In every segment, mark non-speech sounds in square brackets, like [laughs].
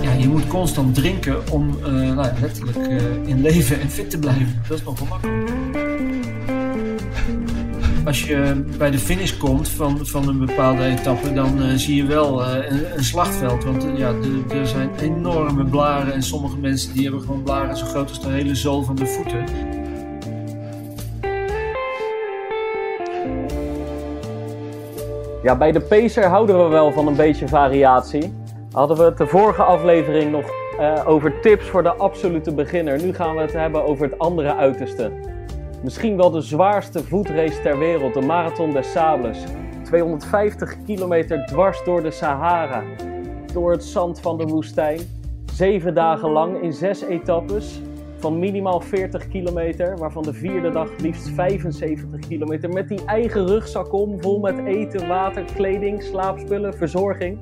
Ja, je moet constant drinken om uh, nou, letterlijk uh, in leven en fit te blijven. Dat is wel makkelijk. Als je bij de finish komt van, van een bepaalde etappe, dan uh, zie je wel een, een, slagveld. Want ja, er zijn enorme blaren en sommige mensen die hebben gewoon blaren zo groot als de hele zool van de voeten. Ja, bij de Pacer houden we wel van een beetje variatie. Hadden we het de vorige aflevering nog uh, over tips voor de absolute beginner. Nu gaan we het hebben over het andere uiterste. Misschien wel de zwaarste voetrace ter wereld, de Marathon des Sables. 250 kilometer dwars door de Sahara, door het zand van de woestijn. Zeven dagen lang in zes etappes van minimaal 40 kilometer, waarvan de vierde dag liefst 75 kilometer. Met die eigen rugzak om, vol met eten, water, kleding, slaapspullen, verzorging.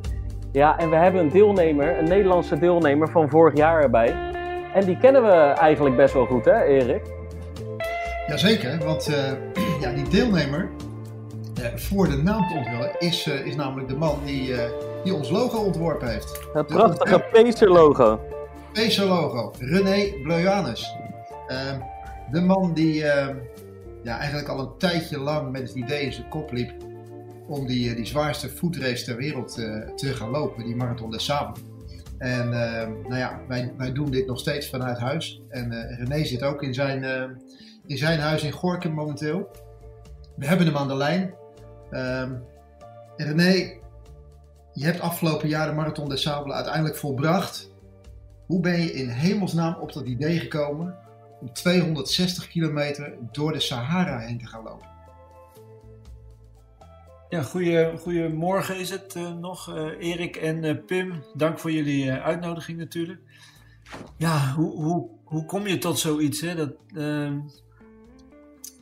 Ja, en we hebben een deelnemer, een Nederlandse deelnemer van vorig jaar erbij. En die kennen we eigenlijk best wel goed, hè, Erik? Jazeker, want uh, [clears throat] ja, die deelnemer, uh, voor de naam te onthullen, is, uh, is namelijk de man die, die ons logo ontworpen heeft. Het prachtige Pacer-logo. Pacer-logo, René Blojanus. Ehm, de man die ehm, ja, eigenlijk al een tijdje lang met het idee in zijn kop liep om die, die zwaarste voetrace ter wereld te gaan lopen, die Marathon des Sables. En uh, nou ja, wij, wij doen dit nog steeds vanuit huis. En uh, René zit ook in zijn, in zijn huis in Gorkum momenteel. We hebben hem aan de lijn. René, je hebt afgelopen jaar de Marathon des Sables uiteindelijk volbracht. Hoe ben je in hemelsnaam op dat idee gekomen om 260 kilometer door de Sahara heen te gaan lopen? Ja, goeie, goedemorgen is het uh, nog, uh, Erik en uh, Pim. Dank voor jullie uitnodiging natuurlijk. Ja, hoe, hoe, hoe kom je tot zoiets? Hè? Dat, ehm,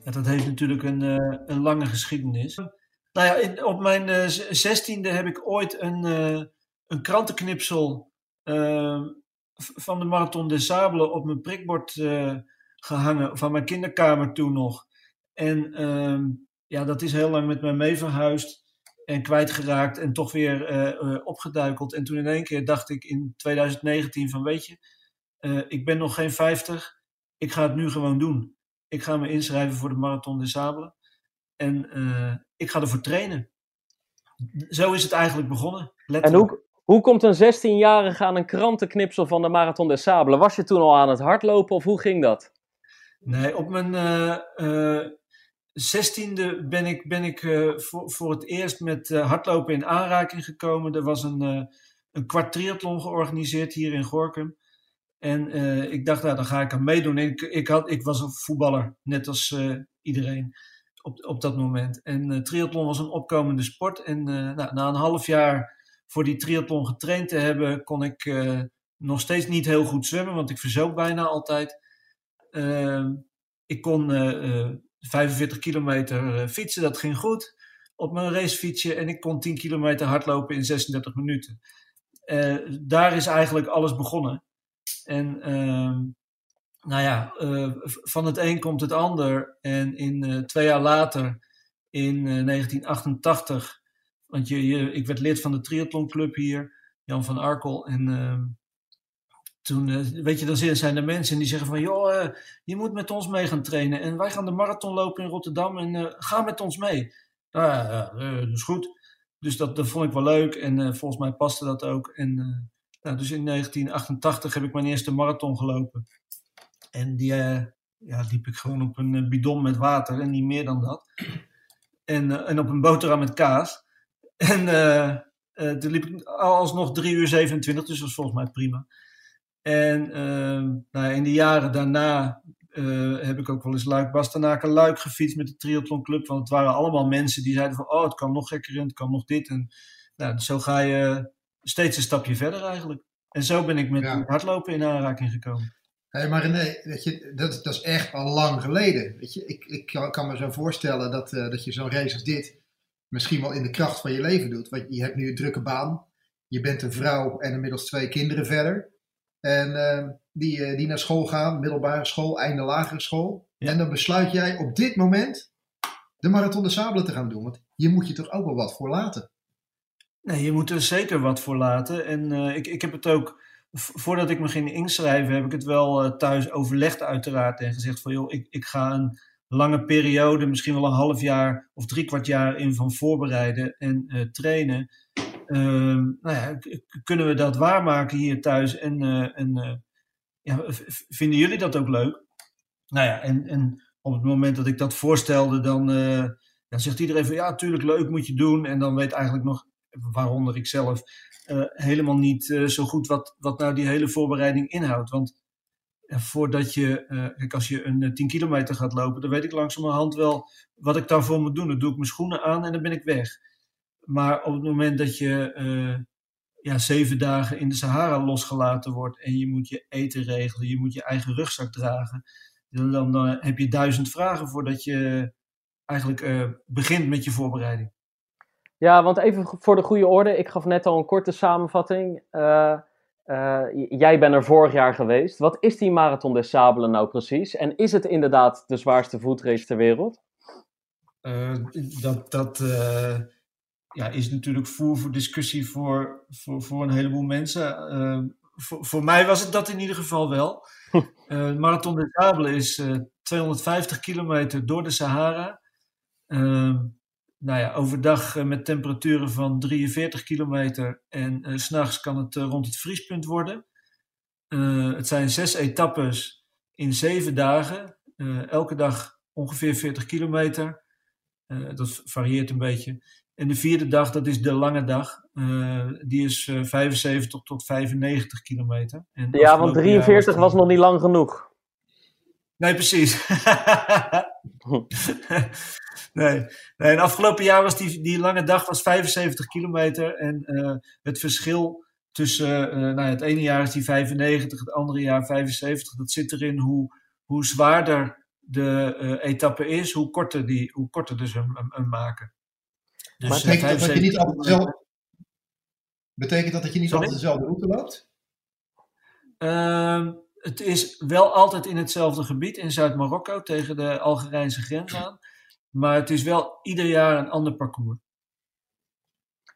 dat heeft natuurlijk een, een lange geschiedenis. Nou ja, op mijn zestiende heb ik ooit een, een krantenknipsel ehm, van de Marathon des Sables op mijn prikbord gehangen, van mijn kinderkamer toen nog. En ehm, ja, dat is heel lang met mij mee verhuisd en kwijtgeraakt en toch weer uh, opgeduikeld. En toen in één keer dacht ik in 2019 van weet je, uh, ik ben nog geen 50, ik ga het nu gewoon doen. Ik ga me inschrijven voor de Marathon des Sables en ik ga ervoor trainen. Zo is het eigenlijk begonnen. En hoe, hoe komt een 16-jarige aan een krantenknipsel van de Marathon des Sables? Was je toen al aan het hardlopen of hoe ging dat? Nee, op mijn zestiende ben ik, ben ik uh, voor, voor het eerst met uh, hardlopen in aanraking gekomen. Er was een, uh, een kwart triathlon georganiseerd hier in Gorkum. En ik dacht, nou, dan ga ik aan meedoen. ik, ik, had, ik was een voetballer, net als iedereen op, op dat moment. En triathlon was een opkomende sport. En nou, na een half jaar voor die triathlon getraind te hebben, kon ik nog steeds niet heel goed zwemmen, want ik verzoop bijna altijd. Ehm, ik kon 45 kilometer eh, fietsen, dat ging goed op mijn racefietsje. En ik kon 10 kilometer hardlopen in 36 minuten. Daar is eigenlijk alles begonnen. En uh, nou ja, van het een komt het ander. En in twee jaar later, in 1988, want je, ik werd lid van de triathlonclub hier, Jan van Arkel. En ehm, toen, uh, weet je, dan zijn er mensen die zeggen van, joh, uh, je moet met ons mee gaan trainen. En wij gaan de marathon lopen in Rotterdam en uh, ga met ons mee. Nou dat is goed. Dus dat, dat vond ik wel leuk en volgens mij paste dat ook. En nou, dus in 1988 heb ik mijn eerste marathon gelopen. En die ja, liep ik gewoon op een bidon met water en niet meer dan dat. En, en op een boterham met kaas. En toen liep ik alsnog 3 uur 27, dus dat was volgens mij prima. En uh, nou, in de jaren daarna uh, heb ik ook wel eens Luik Bastenaken Luik gefietst met de triathlonclub. Want het waren allemaal mensen die zeiden van oh het kan nog gekker en het kan nog dit. En nou, zo ga je steeds een stapje verder eigenlijk. En zo ben ik met ja. hardlopen in aanraking gekomen. Hey, maar René, weet je, dat, dat is echt al lang geleden. Weet je, ik, ik kan, kan me zo voorstellen dat, uh, dat je zo'n race als dit misschien wel in de kracht van je leven doet. Want je hebt nu een drukke baan, je bent een vrouw en inmiddels twee kinderen verder. En uh, die, uh, die naar school gaan, middelbare school, einde lagere school. Ja. En dan besluit jij op dit moment de Marathon de Sabelen te gaan doen. Want hier moet je toch ook wel wat voor laten. Nee, je moet er zeker wat voor laten. En ik, ik heb het ook, voordat ik me ging inschrijven, heb ik het wel thuis overlegd uiteraard. En gezegd van joh, ik, ik ga een lange periode, misschien wel een half jaar of drie kwart jaar in van voorbereiden en trainen. Ehm, nou ja, kunnen we dat waarmaken hier thuis? En, en ja, vinden jullie dat ook leuk? Nou ja, en, en op het moment dat ik dat voorstelde, dan, zegt iedereen van ja, natuurlijk leuk moet je doen. En dan weet eigenlijk nog, waaronder ik zelf, helemaal niet zo goed wat, wat nou die hele voorbereiding inhoudt. Want voordat je, kijk, als je een 10 kilometer gaat lopen, dan weet ik langzamerhand wel wat ik daarvoor moet doen. Dan doe ik mijn schoenen aan en dan ben ik weg. Maar op het moment dat je ja, zeven dagen in de Sahara losgelaten wordt en je moet je eten regelen, je moet je eigen rugzak dragen, dan, dan heb je duizend vragen voordat je eigenlijk begint met je voorbereiding. Ja, want even voor de goede orde, ik gaf net al een korte samenvatting. Uh, jij bent er vorig jaar geweest. Wat is die Marathon des Sabelen nou precies? En is het inderdaad de zwaarste voetrace ter wereld? dat, dat ja, is natuurlijk voer voor discussie voor, voor, voor een heleboel mensen. Voor, voor mij was het dat in ieder geval wel. [laughs] Marathon des Sables is uh, eh, 250 kilometer door de Sahara. Nou ja, overdag met temperaturen van 43 kilometer en s s'nachts kan het rond het vriespunt worden. het zijn zes etappes in zeven dagen. elke dag ongeveer 40 kilometer. dat varieert een beetje. En de vierde dag, dat is de lange dag. Uh, die is uh, eh, 75 tot 95 kilometer. En ja, want 43 was, nog niet lang genoeg. Nee, precies. [laughs] nee. nee, en afgelopen jaar was die, die lange dag was 75 kilometer. En uh, het verschil tussen, nou, het ene jaar is die 95, het andere jaar 75. Dat zit erin hoe, hoe zwaarder de etappe is, hoe korter, die, hoe korter dus hem, hem maken. Dus maar betekent dat, dat je niet altijd dezelfde, betekent dat dat je niet altijd dezelfde route loopt? Het is wel altijd in hetzelfde gebied, in Zuid-Marokko, tegen de Algerijnse grens [clears throat] aan. Maar het is wel ieder jaar een ander parcours.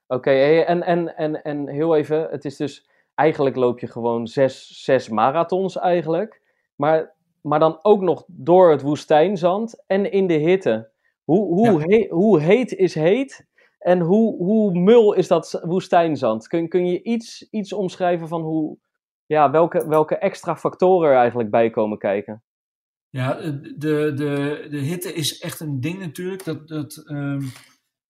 Oké, en, en, en, en heel even, het is dus, eigenlijk loop je gewoon zes, zes marathons eigenlijk. Maar, maar dan ook nog door het woestijnzand en in de hitte. Hoe, hoe, hoe heet is heet en hoe, hoe mul is dat woestijnzand? Kun, kun je iets, iets omschrijven van hoe, ja, welke, welke extra factoren er eigenlijk bij komen kijken? Ja, de, de, de hitte is echt een ding natuurlijk. Dat, dat, um,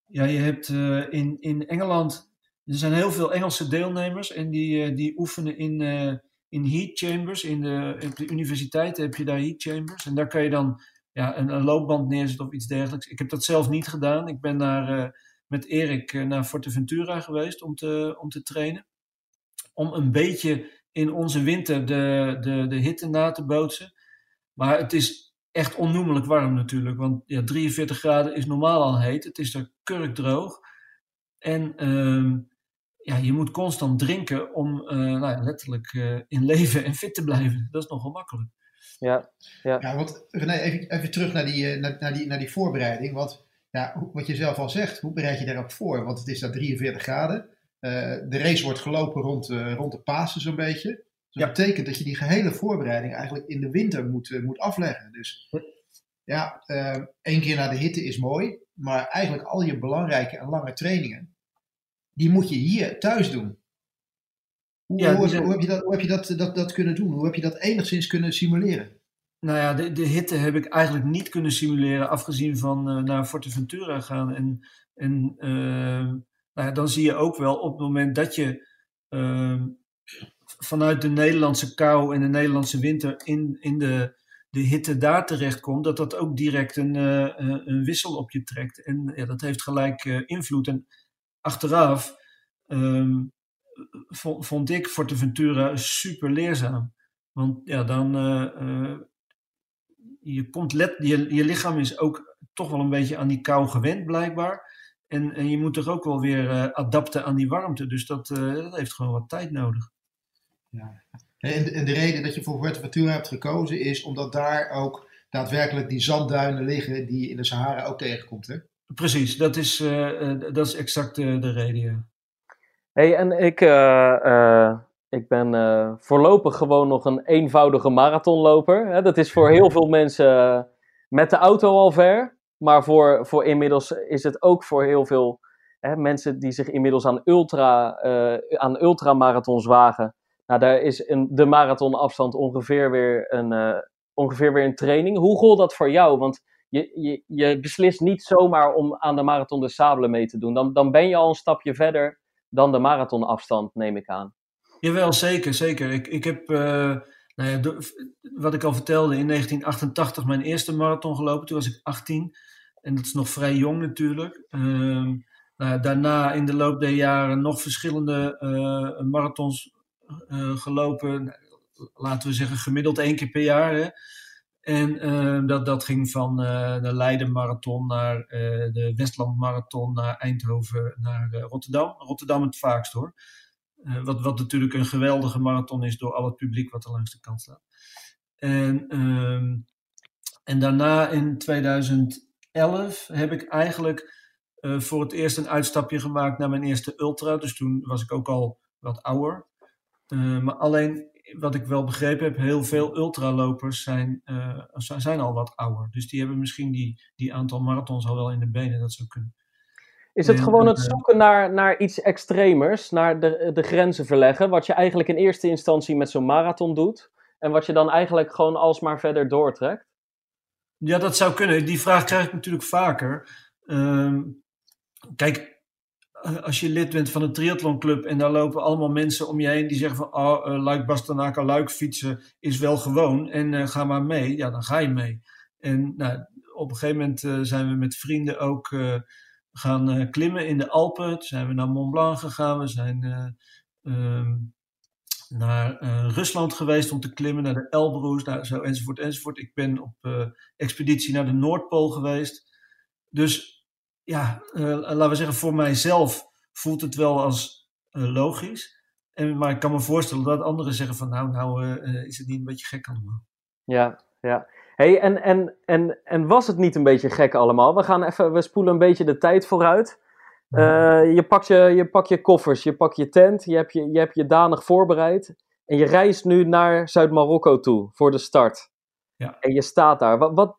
ja, je hebt uh, in, in Engeland, er zijn heel veel Engelse deelnemers en die, uh, die oefenen in, uh, in heat chambers. In de, op de universiteit heb je daar heat chambers. En daar kan je dan ja, een, loopband neerzetten of iets dergelijks. Ik heb dat zelf niet gedaan. Ik ben naar met Erik eh, naar Forteventura geweest om te, om te trainen. Om een beetje in onze winter de, de, de hitte na te bootsen. Maar het is echt onnoemelijk warm natuurlijk. Want ja, 43 graden is normaal al heet. Het is er kurkdroog. En uh, ja, je moet constant drinken om uh, nou ja, letterlijk uh, in leven en fit te blijven. Dat is nogal makkelijk. Ja, ja. ja want René, even, even terug naar die, naar, naar, die, naar die voorbereiding. Want ja, wat je zelf al zegt, hoe bereid je daarop voor? Want het is daar 43 graden. Uh, de race wordt gelopen rond, uh, rond de Pasen zo'n beetje. Dus dat betekent dat je die gehele voorbereiding eigenlijk in de winter moet, uh, moet afleggen. Dus ja, één keer naar de hitte is mooi. Maar eigenlijk al je belangrijke en lange trainingen, die moet je hier thuis doen. Hoe, ja, hoe, hoe heb je, dat, hoe heb je dat, dat, dat kunnen doen? Hoe heb je dat enigszins kunnen simuleren? Nou ja, de, de hitte heb ik eigenlijk niet kunnen simuleren, afgezien van uh, naar Forteventura gaan. En, en uh, nou dan zie je ook wel op het moment dat je uh, vanuit de Nederlandse kou en de Nederlandse winter in, in de, de hitte daar terechtkomt, dat dat ook direct een, uh, een wissel op je trekt. En ja, dat heeft gelijk invloed. En achteraf um, vond, ik Forteventura super leerzaam. Want ja, dan je, komt let, je, je lichaam is ook toch wel een beetje aan die kou gewend, blijkbaar. En, en je moet toch ook wel weer uh, adapten aan die warmte. Dus dat, uh, dat heeft gewoon wat tijd nodig. Ja. En, de, en de reden dat je voor Fuerteventura hebt gekozen is omdat daar ook daadwerkelijk die zandduinen liggen die je in de Sahara ook tegenkomt, hè? Precies, dat is, uh, dat is exact de, de reden, ja. Hey, en ik, uh, ik ben uh, voorlopig gewoon nog een eenvoudige marathonloper. Hè? Dat is voor [laughs] heel veel mensen met de auto al ver. Maar voor, voor inmiddels is het ook voor heel veel hè, mensen die zich inmiddels aan, ultra, uh, aan ultramarathons wagen. Nou, daar is een, de marathonafstand ongeveer weer een, uh, ongeveer weer een training. Hoe gold dat voor jou? Want je, je, je beslist niet zomaar om aan de Marathon de Sable mee te doen. Dan, dan ben je al een stapje verder dan de marathonafstand, neem ik aan. Jawel, zeker, zeker. Ik, ik heb, uh, nou ja, wat ik al vertelde, in 1988 mijn eerste marathon gelopen. Toen was ik 18 en dat is nog vrij jong natuurlijk. Uh, nou, daarna in de loop der jaren nog verschillende uh, marathons uh, gelopen. Laten we zeggen gemiddeld één keer per jaar. Hè. En uh, dat, dat ging van uh, de Leiden Marathon naar de Westland Marathon, naar Eindhoven, naar Rotterdam. Rotterdam het vaakst hoor. Wat, wat natuurlijk een geweldige marathon is door al het publiek wat er langs de kant staat. En, ehm, en daarna in 2011 heb ik eigenlijk voor het eerst een uitstapje gemaakt naar mijn eerste ultra. Dus toen was ik ook al wat ouder. maar alleen wat ik wel begrepen heb, heel veel ultralopers zijn, zijn al wat ouder. Dus die hebben misschien die, die aantal marathons al wel in de benen. Dat zou kunnen. Is het gewoon het zoeken naar, naar iets extremers, naar de, de grenzen verleggen, wat je eigenlijk in eerste instantie met zo'n marathon doet, en wat je dan eigenlijk gewoon alsmaar verder doortrekt? Ja, dat zou kunnen. Die vraag krijg ik natuurlijk vaker. Um, kijk, als je lid bent van een triathlonclub en daar lopen allemaal mensen om je heen die zeggen van oh, uh, Luik Bastenaken, Luik fietsen is wel gewoon en uh, ga maar mee, ja dan ga je mee. En nou, op een gegeven moment uh, zijn we met vrienden ook gaan klimmen in de Alpen. Toen zijn we naar Mont Blanc gegaan, we zijn um, naar Rusland geweest om te klimmen, naar de Elbrus, nou, zo enzovoort enzovoort. Ik ben op expeditie naar de Noordpool geweest. Dus ja, laten we zeggen, voor mijzelf voelt het wel als logisch. En, maar ik kan me voorstellen dat anderen zeggen van nou, nou is het niet een beetje gek allemaal. Ja, ja. Hey, en, en, en, en was het niet een beetje gek allemaal? We gaan even, we spoelen een beetje de tijd vooruit. je, pakt je, je pakt je koffers, je pakt je tent, je hebt je, je, hebt je danig voorbereid. En je reist nu naar Zuid-Marokko toe voor de start. Ja. En je staat daar. Wat, wat,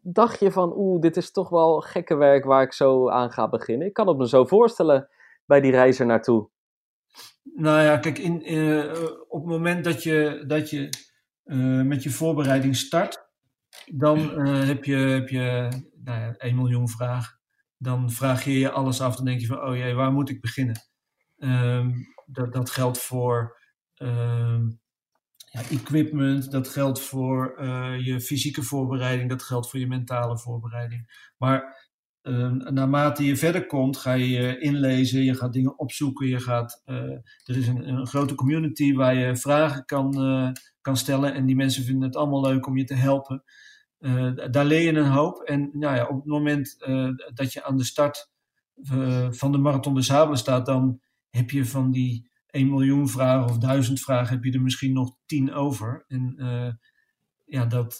dacht je van, oeh, dit is toch wel gekke werk waar ik zo aan ga beginnen? Ik kan het me zo voorstellen bij die reis er naartoe. Nou ja, kijk, in, uh, op het moment dat je, dat je uh, met je voorbereiding start, dan uh, heb je, heb je nou ja, 1 miljoen vragen. Dan vraag je je alles af, dan denk je van, oh jee, waar moet ik beginnen? Um, dat, dat geldt voor um, ja, equipment, dat geldt voor uh, je fysieke voorbereiding, dat geldt voor je mentale voorbereiding. Maar uh, naarmate je verder komt, ga je inlezen, je gaat dingen opzoeken, je gaat, uh, er is een, een, grote community waar je vragen kan, kan stellen en die mensen vinden het allemaal leuk om je te helpen. Daar leer je een hoop en nou ja, op het moment dat je aan de start van de Marathon de Sable staat, dan heb je van die 1 miljoen vragen of duizend vragen heb je er misschien nog tien over. En ja, dat,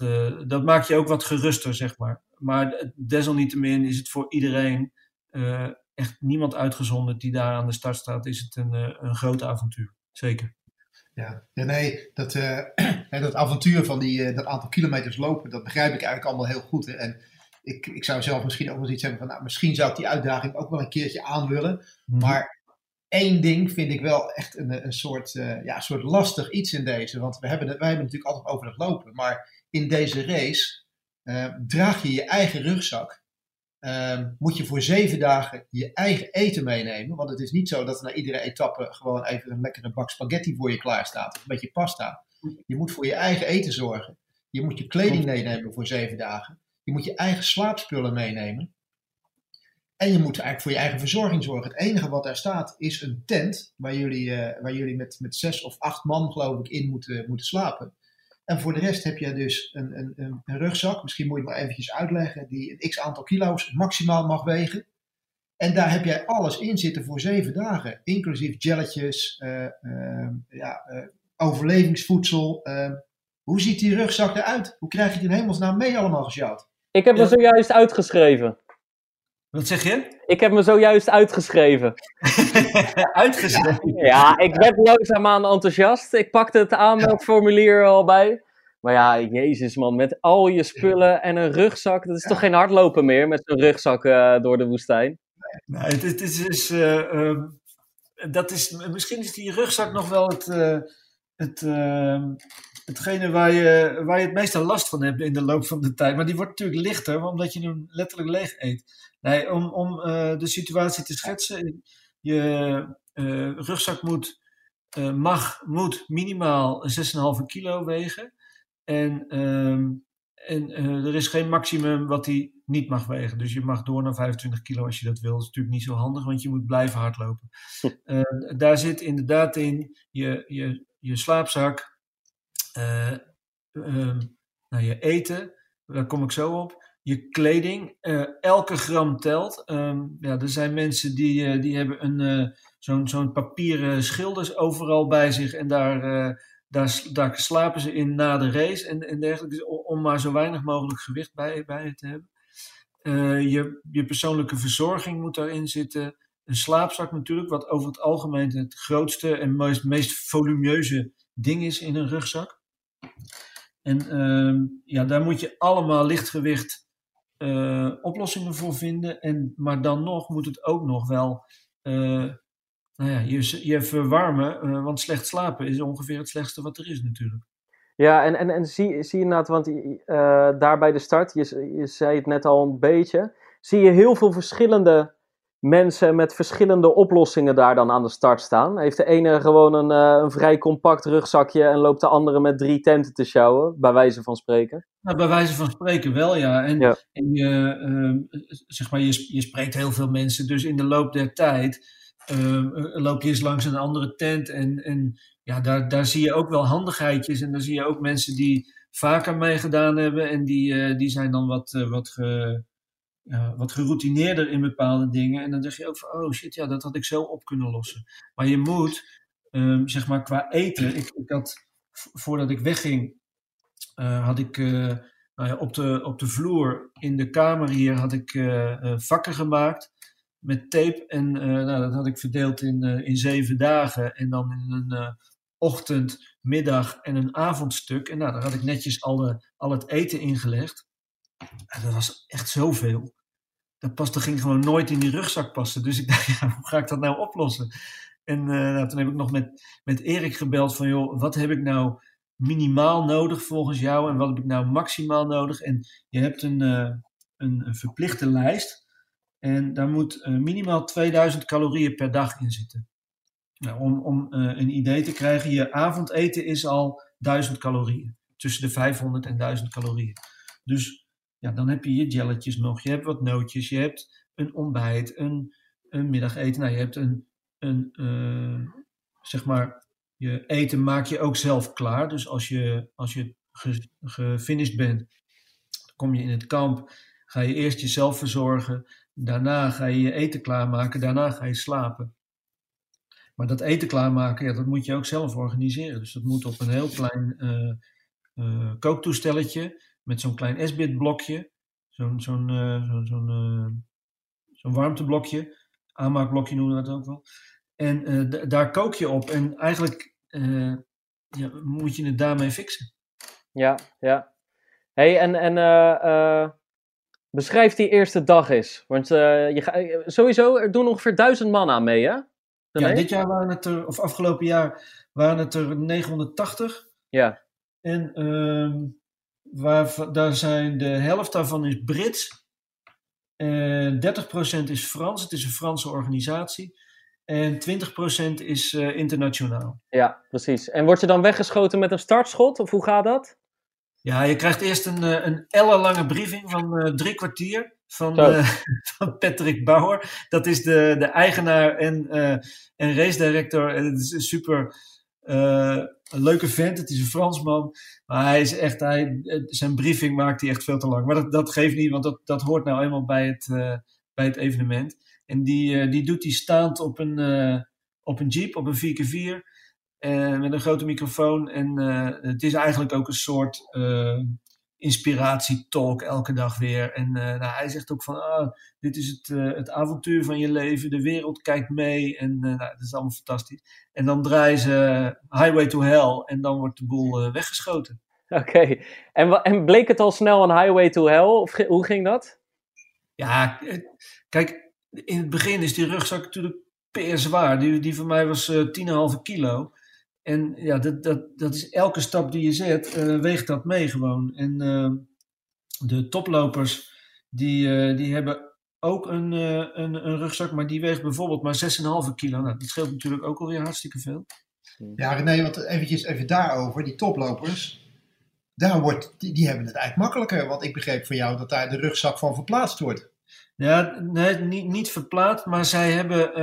dat maakt je ook wat geruster, zeg maar. Maar desalniettemin is het voor iedereen, echt niemand uitgezonderd die daar aan de start staat, is het een, een groot avontuur. Zeker. Ja, ja nee, dat, [clears throat] dat avontuur van die, dat aantal kilometers lopen, dat begrijp ik eigenlijk allemaal heel goed. Hè. En ik, ik zou zelf misschien ook wel iets hebben van, nou, misschien zou ik die uitdaging ook wel een keertje aan willen. Mm -hmm. Maar Eén ding vind ik wel echt een, een, soort, uh, ja, soort lastig iets in deze. Want we hebben, wij hebben het natuurlijk altijd over het lopen. Maar in deze race draag je je eigen rugzak. Uh, moet je voor zeven dagen je eigen eten meenemen. Want het is niet zo dat er na iedere etappe gewoon even een lekkere bak spaghetti voor je klaar staat. Of een beetje pasta. Je moet voor je eigen eten zorgen. Je moet je kleding meenemen voor zeven dagen. Je moet je eigen slaapspullen meenemen. En je moet eigenlijk voor je eigen verzorging zorgen. Het enige wat daar staat is een tent waar jullie, uh, waar jullie met, met zes of acht man, geloof ik, in moeten, moeten slapen. En voor de rest heb je dus een, een, een, een rugzak, misschien moet je het maar eventjes uitleggen, die een x aantal kilo's maximaal mag wegen. En daar heb jij alles in zitten voor zeven dagen, inclusief jelletjes, uh, uh, ja, overlevingsvoedsel. hoe ziet die rugzak eruit? Hoe krijg je die in hemelsnaam mee allemaal gesjouwd? Ik heb ja. er zojuist uitgeschreven. Wat zeg je? Ik heb me zojuist uitgeschreven. [laughs] uitgeschreven? Ja, ik werd langzaamaan enthousiast. Ik pakte het aanmeldformulier al bij. Maar ja, jezus man, met al je spullen en een rugzak. Dat is toch geen hardlopen meer met zo'n rugzak uh, door de woestijn? Nee, het, het is, is uh, uh, dat is, misschien is die rugzak nog wel het, uh, het, ehm, hetgene waar je, waar je het meeste last van hebt in de loop van de tijd. Maar die wordt natuurlijk lichter, omdat je hem letterlijk leeg eet. Nee, om, om de situatie te schetsen, je rugzak moet, mag, moet minimaal 6,5 kilo wegen. En, ehm, en er is geen maximum wat hij niet mag wegen. Dus je mag door naar 25 kilo als je dat wil. Dat is natuurlijk niet zo handig, want je moet blijven hardlopen. Uh, daar zit inderdaad in je, je, je slaapzak, uh, nou, je eten, daar kom ik zo op. Je kleding, elke gram telt. Um, ja, er zijn mensen die, die hebben een, zo'n zo'n papieren schilders overal bij zich en daar daar, daar slapen ze in na de race en, en dergelijke, dus om maar zo weinig mogelijk gewicht bij, bij te hebben. Je, je persoonlijke verzorging moet daarin zitten. Een slaapzak natuurlijk, wat over het algemeen het grootste en meest, meest volumineuze ding is in een rugzak. En uh, ja, daar moet je allemaal lichtgewicht uh, oplossingen voor vinden. En, maar dan nog moet het ook nog wel uh, nou ja, je, je verwarmen, uh, want slecht slapen is ongeveer het slechtste wat er is natuurlijk. Ja, en, en, en zie, zie je inderdaad, want daar bij de start, je, je zei het net al een beetje, zie je heel veel verschillende mensen met verschillende oplossingen daar dan aan de start staan. Heeft de ene gewoon een, uh, een vrij compact rugzakje en loopt de andere met drie tenten te sjouwen, bij wijze van spreken? Nou, bij wijze van spreken wel, ja. En, ja. en je, uh, zeg maar, je, je spreekt heel veel mensen, dus in de loop der tijd uh, loop je eens langs een andere tent en, en ja, daar, daar zie je ook wel handigheidjes en daar zie je ook mensen die vaker meegedaan hebben en die, uh, die zijn dan wat, wat, ge, uh, wat geroutineerder in bepaalde dingen. En dan denk je ook van, oh shit, ja, dat had ik zo op kunnen lossen. Maar je moet, um, zeg maar, qua eten, ik, ik had, voordat ik wegging, had ik nou ja, op, de, op de vloer in de kamer hier had ik vakken gemaakt met tape. En nou, dat had ik verdeeld in, in zeven dagen. En dan in een ochtend, middag en een avondstuk. En nou, daar had ik netjes alle, al het eten ingelegd. En dat was echt zoveel. Dat, pas, dat ging gewoon nooit in die rugzak passen. Dus ik dacht, [laughs] ja, hoe ga ik dat nou oplossen? En nou, toen heb ik nog met, met Erik gebeld van, joh, wat heb ik nou minimaal nodig volgens jou? En wat heb ik nou maximaal nodig? En je hebt een, een, een verplichte lijst en daar moet uh, minimaal 2000 calorieën per dag in zitten. Nou, om om een idee te krijgen, je avondeten is al 1000 calorieën. Tussen de 500 en 1000 calorieën. Dus ja, dan heb je je jelletjes nog, je hebt wat nootjes, je hebt een ontbijt, een, een middageten. Nou, je hebt een, een uh, zeg maar, je eten maak je ook zelf klaar. Dus als je, als je gefinished bent, kom je in het kamp, ga je eerst jezelf verzorgen. Daarna ga je je eten klaarmaken, daarna ga je slapen. Maar dat eten klaarmaken, ja, dat moet je ook zelf organiseren. Dus dat moet op een heel klein uh, uh, kooktoestelletje met zo'n klein S-bit blokje, zo'n zo'n uh, zo, zo'n zo'n warmteblokje, aanmaakblokje noemen we dat ook wel. En daar kook je op en eigenlijk ja, moet je het daarmee fixen. Ja, ja. hey, en, en Beschrijf die eerste dag eens. Want je ga, eh, sowieso, er doen ongeveer duizend man aan mee, hè? Ja, dit jaar waren het er, of afgelopen jaar waren het er 980. Ja. En uh, waar, daar zijn de helft daarvan is Brits. En 30% is Frans. Het is een Franse organisatie. En 20% is uh, internationaal. Ja, precies. En word je dan weggeschoten met een startschot? Of hoe gaat dat? Ja, je krijgt eerst een, eh, een ellenlange briefing van uh, drie kwartier van, uh, [laughs] van Patrick Bauer. Dat is de, de eigenaar en, uh, en race director. Het is een super leuke vent. Het is een Fransman. Maar hij is echt, hij, zijn briefing maakt hij echt veel te lang. Maar dat, dat geeft niet, want dat, dat hoort nou eenmaal bij het, bij het evenement. En die, die doet hij staand op een, op een Jeep, op een 4x4. Uh, met een grote microfoon. En het is eigenlijk ook een soort inspiratietalk elke dag weer. En nou, hij zegt ook van, ah, dit is het, het avontuur van je leven, de wereld kijkt mee. En nou, dat is allemaal fantastisch. En dan draaien ze Highway to Hell en dan wordt de boel weggeschoten. Oké, en, en bleek het al snel een Highway to Hell? Of hoe ging dat? Ja, kijk, in het begin is die rugzak natuurlijk peer zwaar. Die, die van mij was uh, eh, 10,5 kilo. En ja, dat, dat, dat is elke stap die je zet, uh, weegt dat mee gewoon. En uh, de toplopers, die, die hebben ook een, een, een, rugzak, maar die weegt bijvoorbeeld maar 6,5 kilo. Nou, dat scheelt natuurlijk ook alweer hartstikke veel. Ja, René, want eventjes even daarover, die toplopers. Daar wordt, die, die hebben het eigenlijk makkelijker. Want ik begreep van jou dat daar de rugzak van verplaatst wordt. Ja, nee, niet, niet verplaatst, maar zij hebben,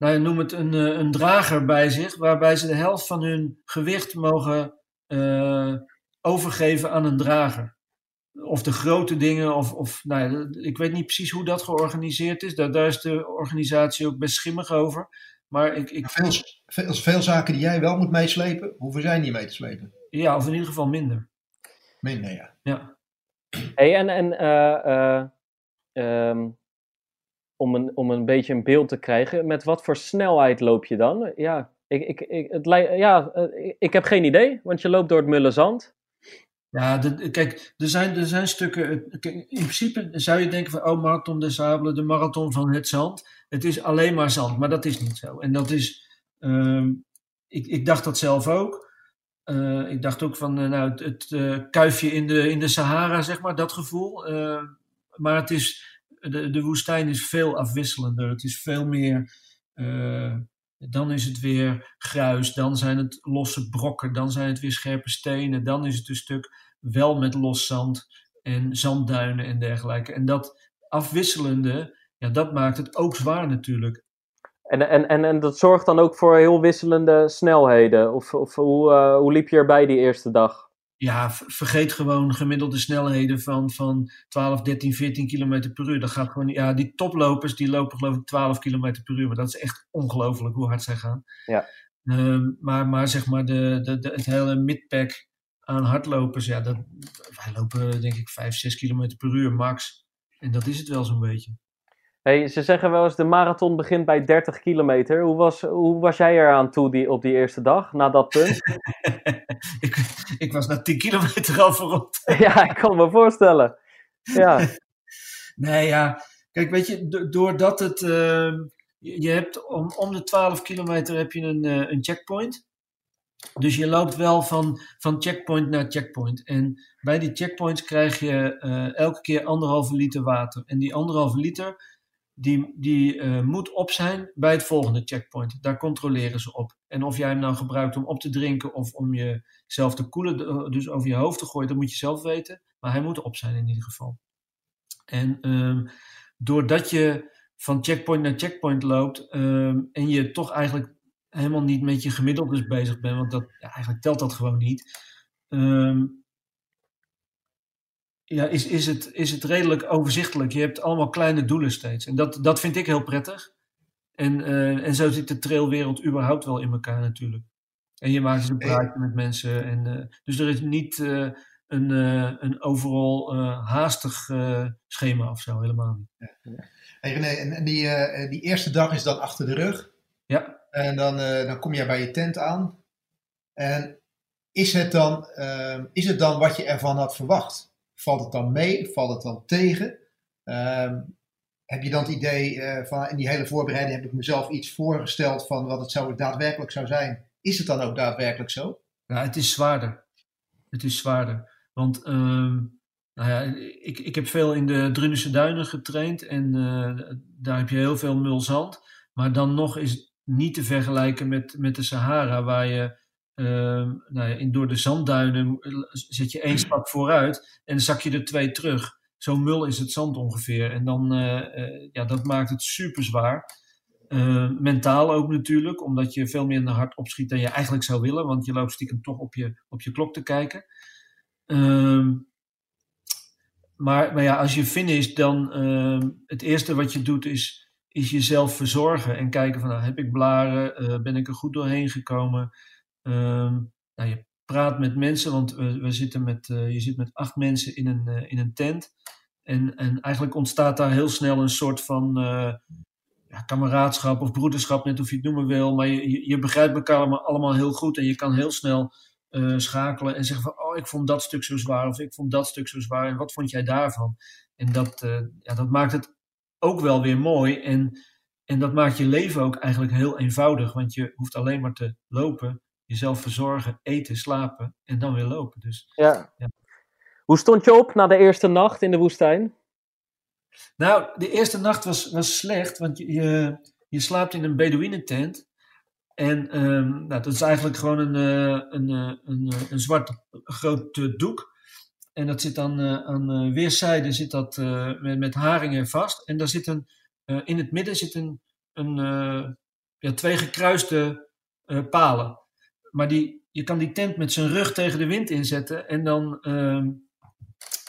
nou, noem het een, eh, een drager bij zich, waarbij ze de helft van hun gewicht mogen uh, overgeven aan een drager. Of de grote dingen, of, of nou ja, ik weet niet precies hoe dat georganiseerd is. Daar, daar is de organisatie ook best schimmig over. Maar ik, ik... Veel, veel, veel zaken die jij wel moet meeslepen, hoeven zij niet mee te slepen? Ja, of in ieder geval minder. Minder, ja. Ja. Hey, en, en um, om, een, om een beetje een beeld te krijgen, met wat voor snelheid loop je dan? Ja, ik, ik, ik, het, ja, eh, ik heb geen idee, want je loopt door het mulle zand. Ja, kijk, er zijn, er zijn stukken. in principe zou je denken van, oh, Marathon des Sables, de marathon van het zand. Het is alleen maar zand, maar dat is niet zo. En dat is, uh, ik, ik dacht dat zelf ook. Uh, ik dacht ook van, nou, het, het kuifje in de, in de Sahara, zeg maar, dat gevoel maar het is, de, de woestijn is veel afwisselender. Het is veel meer. Uh, dan is het weer gruis, dan zijn het losse brokken, dan zijn het weer scherpe stenen, dan is het een stuk wel met los zand en zandduinen en dergelijke. En dat afwisselende, ja, dat maakt het ook zwaar natuurlijk. En, en, en, en dat zorgt dan ook voor heel wisselende snelheden? Of, of hoe, uh, hoe liep je erbij die eerste dag? Ja, vergeet gewoon gemiddelde snelheden van, van 12, 13, 14 km per uur. Dat gaat gewoon, ja, die toplopers die lopen geloof ik 12 km per uur. Maar dat is echt ongelooflijk hoe hard zij gaan. Ja. Um, maar, maar zeg maar de, de, de, het hele midpack aan hardlopers, ja, dat, wij lopen denk ik 5, 6 km per uur max. En dat is het wel zo'n beetje. Hey, ze zeggen wel eens de marathon begint bij 30 kilometer. Hoe was, hoe was jij eraan toe die, op die eerste dag, na dat punt? [laughs] ik, ik was na 10 kilometer [laughs] al voorop. ja, ik kan me voorstellen. Ja. [laughs] nee, ja. Kijk, weet je, doordat het... Uh, je hebt om, om de 12 kilometer heb je een, uh, een checkpoint. Dus je loopt wel van, van checkpoint naar checkpoint. En bij die checkpoints krijg je uh, elke keer anderhalve liter water. En die anderhalve liter die, die uh, moet op zijn bij het volgende checkpoint. Daar controleren ze op. En of jij hem nou gebruikt om op te drinken of om jezelf te koelen, eh, dus over je hoofd te gooien, dat moet je zelf weten. Maar hij moet op zijn in ieder geval. En um, doordat je van checkpoint naar checkpoint loopt um, en je toch eigenlijk helemaal niet met je gemiddeldes bezig bent, want dat, ja, eigenlijk telt dat gewoon niet. Um, ja, is, is, het, is het redelijk overzichtelijk. Je hebt allemaal kleine doelen steeds. En dat, dat vind ik heel prettig. En, uh, en zo zit de trailwereld überhaupt wel in elkaar natuurlijk. En je maakt dus een praatje met mensen. En, uh, dus er is niet uh, een, een overal haastig schema of zo, helemaal niet. Ja. Hey René, en die, die eerste dag is dan achter de rug. Ja. En dan, dan kom je bij je tent aan. En is het dan, is het dan wat je ervan had verwacht? Valt het dan mee? Valt het dan tegen? Um, heb je dan het idee uh, van in die hele voorbereiding heb ik mezelf iets voorgesteld van wat het zou, daadwerkelijk zou zijn? Is het dan ook daadwerkelijk zo? Ja, het is zwaarder. Het is zwaarder. Want um, nou ja, ik, ik heb veel in de Drunense duinen getraind en uh, daar heb je heel veel mulzand. Maar dan nog is het niet te vergelijken met, met de Sahara, waar je Ehm, nou ja, in, door de zandduinen zet je één stap vooruit en dan zak je er twee terug. Zo mul is het zand ongeveer. En dan, uh, ja, dat maakt het super zwaar. Uh, mentaal ook natuurlijk, omdat je veel minder hard opschiet dan je eigenlijk zou willen, want je loopt stiekem toch op je, op je klok te kijken. Uh, maar, maar ja, als je finish, dan het eerste wat je doet is, is jezelf verzorgen en kijken van, nou, heb ik blaren, ben ik er goed doorheen gekomen? Um, nou, je praat met mensen, want we, zitten met, je zit met acht mensen in een, in een tent. En, en eigenlijk ontstaat daar heel snel een soort van ja, kameraadschap of broederschap, net of je het noemen wil. Maar je, je begrijpt elkaar allemaal, heel goed en je kan heel snel uh, schakelen en zeggen van, oh, ik vond dat stuk zo zwaar of ik vond dat stuk zo zwaar en wat vond jij daarvan? En dat, uh, ja, dat maakt het ook wel weer mooi en, en dat maakt je leven ook eigenlijk heel eenvoudig, want je hoeft alleen maar te lopen, jezelf verzorgen, eten, slapen en dan weer lopen. Dus, ja. ja. Hoe stond je op na de eerste nacht in de woestijn? Nou, de eerste nacht was, was slecht, want je, je, je slaapt in een Bedouinentent. En um, nou, dat is eigenlijk gewoon een, uh, een, uh, een, uh, een zwart groot doek. En dat zit dan aan weerszijden zit dat, met, met haringen vast. En daar zit een, in het midden zit een, een ja, twee gekruiste palen. Maar die, je kan die tent met zijn rug tegen de wind inzetten. En dan, ehm,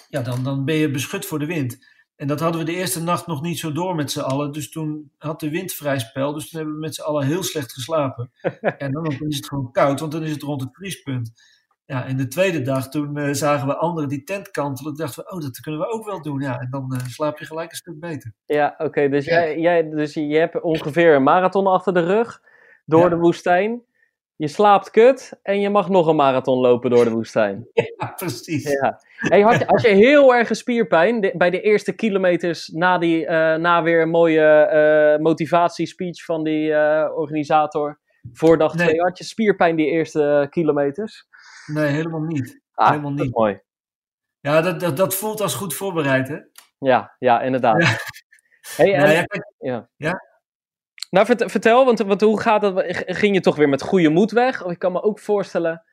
ja, dan, dan ben je beschut voor de wind. En dat hadden we de eerste nacht nog niet zo door met z'n allen. Dus toen had de wind vrij spel. Dus toen hebben we met z'n allen heel slecht geslapen. [laughs] en dan is het gewoon koud, want dan is het rond het vriespunt. Ja, en de tweede dag, toen uh, zagen we anderen die tent kantelen. Toen dachten we, oh, dat kunnen we ook wel doen. Ja, en dan uh, slaap je gelijk een stuk beter. Ja, oké. dus, Jij, jij, dus je hebt ongeveer een marathon achter de rug door ja. de woestijn je slaapt kut en je mag nog een marathon lopen door de woestijn. [laughs] Ja, precies. Ja. Hey, had, je, had je heel erg spierpijn bij de eerste kilometers na, die, uh, na weer een mooie uh, motivatiespeech van die uh, organisator voor dag 2? Nee. Had je spierpijn die eerste kilometers? Nee, helemaal niet. Ah, helemaal niet. mooi. Ja, dat, dat, dat voelt als goed voorbereid, hè? Ja, ja inderdaad. Ja. Hey, en, ja, ja. ja. Nou, vertel, want, want hoe gaat dat? Ging je toch weer met goede moed weg? Ik kan me ook voorstellen,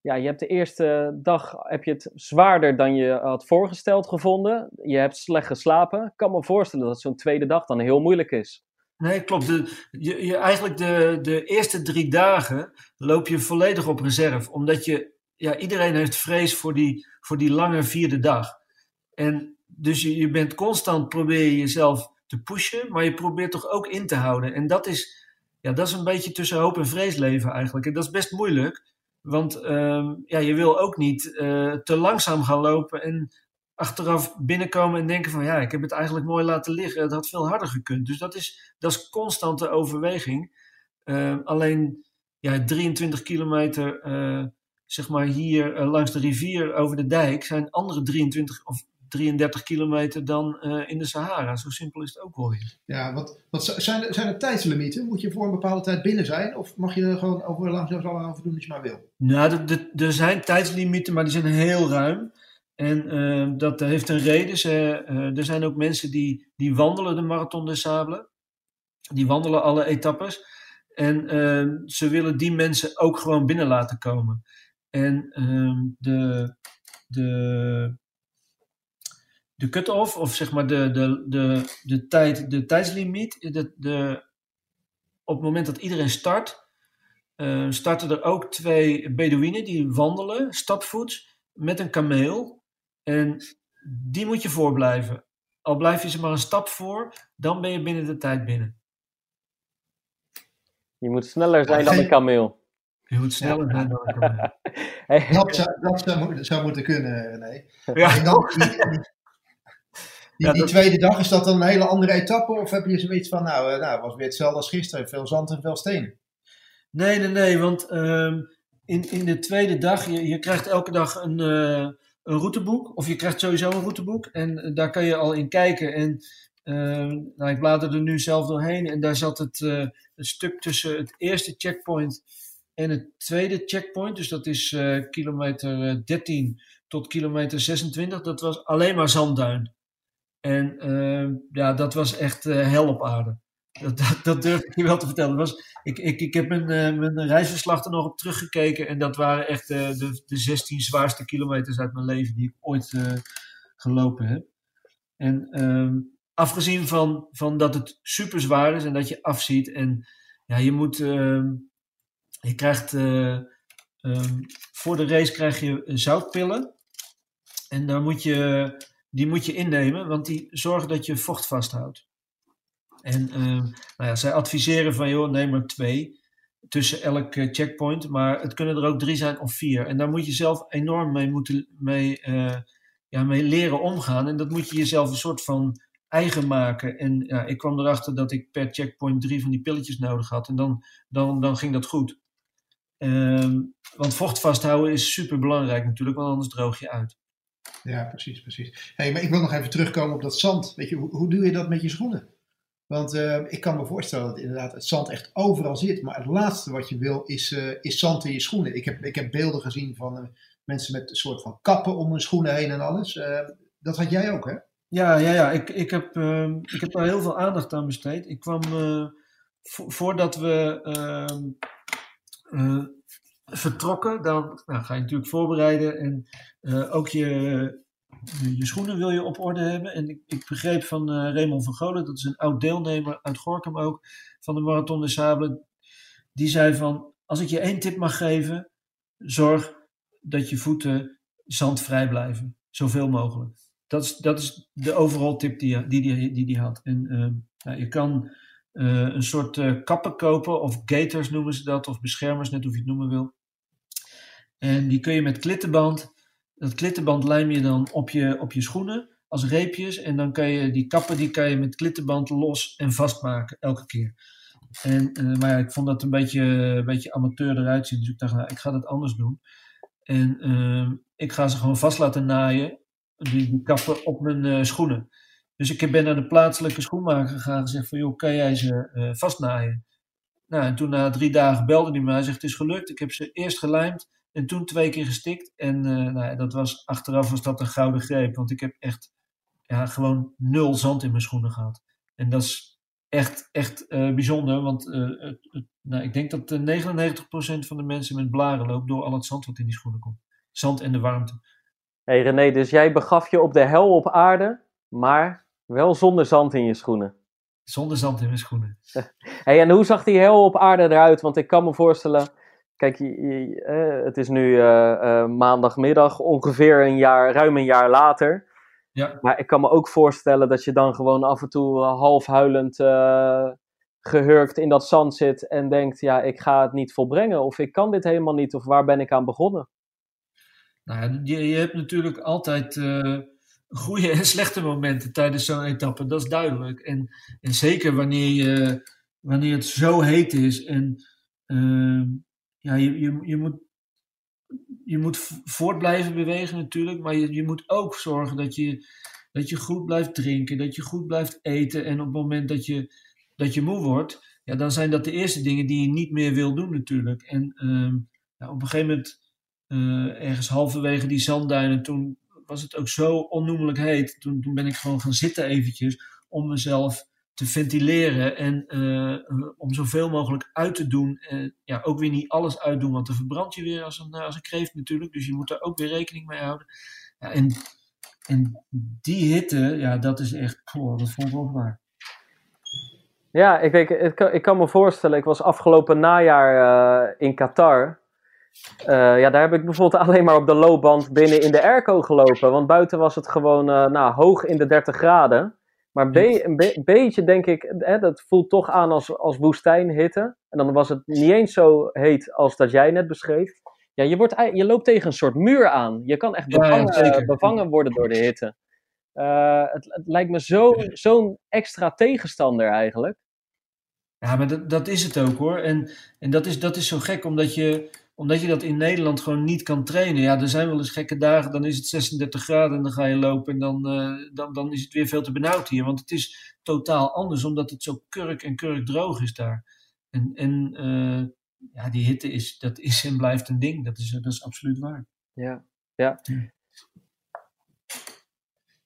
ja, je hebt de eerste dag heb je het zwaarder dan je had voorgesteld gevonden. Je hebt slecht geslapen. Ik kan me voorstellen dat zo'n tweede dag dan heel moeilijk is. Nee, klopt. Je, je, eigenlijk de, de eerste drie dagen loop je volledig op reserve. Omdat je, ja, iedereen heeft vrees voor die, voor die lange vierde dag. En dus je, je bent constant probeer je jezelf te pushen, maar je probeert toch ook in te houden. En dat is, ja, dat is een beetje tussen hoop en vrees leven eigenlijk. En dat is best moeilijk, want um, ja, je wil ook niet uh, te langzaam gaan lopen en achteraf binnenkomen en denken van ja, ik heb het eigenlijk mooi laten liggen, het had veel harder gekund. Dus dat is, dat is constante overweging. Uh, alleen ja, 23 kilometer, uh, zeg maar hier langs de rivier over de dijk, zijn andere 23 of 33 kilometer dan uh, in de Sahara. Zo simpel is het ook wel weer. Ja, wat, wat zijn, er, zijn er tijdslimieten? Moet je voor een bepaalde tijd binnen zijn? Of mag je er gewoon over langzaam lang over doen als je maar wil? Nou, er zijn tijdslimieten, maar die zijn heel ruim. En uh, dat heeft een reden. Ze, uh, er zijn ook mensen die, die wandelen de Marathon des Sables. Die wandelen alle etappes. En ehm, ze willen die mensen ook gewoon binnen laten komen. En ehm, de, de de cut-off, of zeg maar de, de, de, de, tijd, de tijdslimiet, de, de, op het moment dat iedereen start, uh, starten er ook twee Bedouinen die wandelen, stapvoets, met een kameel. En die moet je voorblijven. Al blijf je ze maar een stap voor, dan ben je binnen de tijd binnen. Je moet sneller zijn dan een kameel. [laughs] Je moet sneller zijn dan een kameel. [laughs] dat, zou, dat zou, zou, moeten kunnen, René. Ja. En [laughs] dan, die, die tweede dag, is dat dan een hele andere etappe? Of heb je zoiets van, nou, uh, nou was weer hetzelfde als gisteren, veel zand en veel stenen? Nee, nee, nee, want uh, in, in de tweede dag, je, je krijgt elke dag een, uh, een routeboek, of je krijgt sowieso een routeboek, en eh, daar kan je al in kijken. En ehm, nou, ik blader er nu zelf doorheen, en daar zat het, het stuk tussen het eerste checkpoint en het tweede checkpoint, dus dat is kilometer 13 tot kilometer 26, dat was alleen maar zandduin. En uh, ja, dat was echt uh, hel op aarde. Dat, dat, durf ik je wel te vertellen. Was, ik, ik, ik heb mijn, uh, mijn reisverslag er nog op teruggekeken. En dat waren echt de, de 16 zwaarste kilometers uit mijn leven die ik ooit gelopen heb. En ehm, afgezien van, van dat het super zwaar is en dat je afziet. En ja, je moet. Ehm, je krijgt. voor de race krijg je zoutpillen. En daar moet je die moet je innemen, want die zorgen dat je vocht vasthoudt. En uh, nou ja, zij adviseren van, joh, neem er twee. tussen elk checkpoint. Maar het kunnen er ook drie zijn of vier. En daar moet je zelf enorm mee, moeten, mee, ja, mee leren omgaan. En dat moet je jezelf een soort van eigen maken. En ja, ik kwam erachter dat ik per checkpoint drie van die pilletjes nodig had. En dan, dan, dan ging dat goed. Ehm, want vocht vasthouden is super belangrijk natuurlijk, want anders droog je uit. Ja, precies, precies. Hey, maar ik wil nog even terugkomen op dat zand. Weet je, hoe, hoe doe je dat met je schoenen? Want uh, ik kan me voorstellen dat inderdaad het zand echt overal zit. Maar het laatste wat je wil is, uh, is zand in je schoenen. Ik heb, ik heb beelden gezien van uh, mensen met een soort van kappen om hun schoenen heen en alles. dat had jij ook, hè? Ja, ja, ja. Ik, ik, heb, ehm, ik heb daar heel veel aandacht aan besteed. Ik kwam vo voordat we ehm, vertrokken, dan nou, ga je natuurlijk voorbereiden en ook je, je schoenen wil je op orde hebben. En ik, begreep van uh, Raymond van Golen, dat is een oud deelnemer uit Gorkum ook, van de Marathon de Sable. Die zei van, als ik je één tip mag geven, zorg dat je voeten zandvrij blijven. Zoveel mogelijk. Dat is, dat is de overal tip die hij die, die, die, had. En nou, je kan een soort uh, kappen kopen, of gaiters noemen ze dat, of beschermers, net hoe je het noemen wil. En die kun je met klittenband dat klittenband lijm je dan op je, op je schoenen als reepjes. En dan kan je die kappen die kan je met klittenband los en vastmaken elke keer. En, uh, maar ik vond dat een beetje, een beetje amateur eruit zien. Dus ik dacht, nou, ik ga dat anders doen. En uh, ik ga ze gewoon vast laten naaien, die, die kappen op mijn schoenen. Dus ik ben naar de plaatselijke schoenmaker gegaan en gezegd van, joh, kan jij ze uh, vastnaaien? Nou, en toen na drie dagen belde hij me. Hij zegt, het is gelukt. Ik heb ze eerst gelijmd en toen twee keer gestikt. En uh, nou, dat was, achteraf was dat een gouden greep. Want ik heb echt ja, gewoon nul zand in mijn schoenen gehad. En dat is echt, echt uh, bijzonder. Want nou, ik denk dat 99% van de mensen met blaren loopt door al het zand wat in die schoenen komt. Zand en de warmte. hey René, dus jij begaf je op de hel op aarde, maar wel zonder zand in je schoenen. Zonder zand in mijn schoenen. [laughs] hey, en hoe zag die hel op aarde eruit? Want ik kan me voorstellen, Kijk, je, eh, het is nu uh, maandagmiddag, ongeveer een jaar, ruim een jaar later. Ja. Maar ik kan me ook voorstellen dat je dan gewoon af en toe half huilend gehurkt in dat zand zit en denkt, ja, ik ga het niet volbrengen of ik kan dit helemaal niet of waar ben ik aan begonnen? Nou, je, je hebt natuurlijk altijd goede en slechte momenten tijdens zo'n etappe, dat is duidelijk. En, en zeker wanneer, je, wanneer het zo heet is en ehm, ja, je, je, je, moet, je moet voort blijven bewegen natuurlijk, maar je, je moet ook zorgen dat je, dat je goed blijft drinken, dat je goed blijft eten. En op het moment dat je, dat je moe wordt, ja, dan zijn dat de eerste dingen die je niet meer wil doen natuurlijk. En uh, ja, op een gegeven moment, uh, ergens halverwege die zandduinen, toen was het ook zo onnoemelijk heet. Toen, toen ben ik gewoon gaan zitten eventjes om mezelf te ventileren en uh, om zoveel mogelijk uit te doen. Uh, ja, ook weer niet alles uitdoen, want dan verbrand je weer als een, als een kreeft natuurlijk. Dus je moet daar ook weer rekening mee houden. Ja, en, en die hitte, ja, dat is echt, oh, dat vond ik ook waar. Ja, ik, weet, ik, ik kan me voorstellen, ik was afgelopen najaar in Qatar. Ja, daar heb ik bijvoorbeeld [laughs] alleen maar op de loopband binnen in de airco gelopen. Want buiten was het gewoon nou, hoog in de 30 graden. Maar be een be beetje denk ik, hè, dat voelt toch aan als, als woestijnhitte. En dan was het niet eens zo heet als dat jij net beschreef. Ja, je, wordt, je loopt tegen een soort muur aan. Je kan echt bevangen, ja, bevangen worden door de hitte. Uh, het, het, lijkt me zo'n zo extra tegenstander eigenlijk. Ja, maar dat, dat is het ook hoor. En, en dat, is, dat is zo gek, omdat je omdat je dat in Nederland gewoon niet kan trainen. Ja, er zijn wel eens gekke dagen, dan is het 36 graden en dan ga je lopen en dan, uh, dan, dan is het weer veel te benauwd hier. Want het is totaal anders, omdat het zo kurk en kurk droog is daar. En, en uh, ja, die hitte is, dat is en blijft een ding. Dat is, dat is absoluut waar. Ja, ja.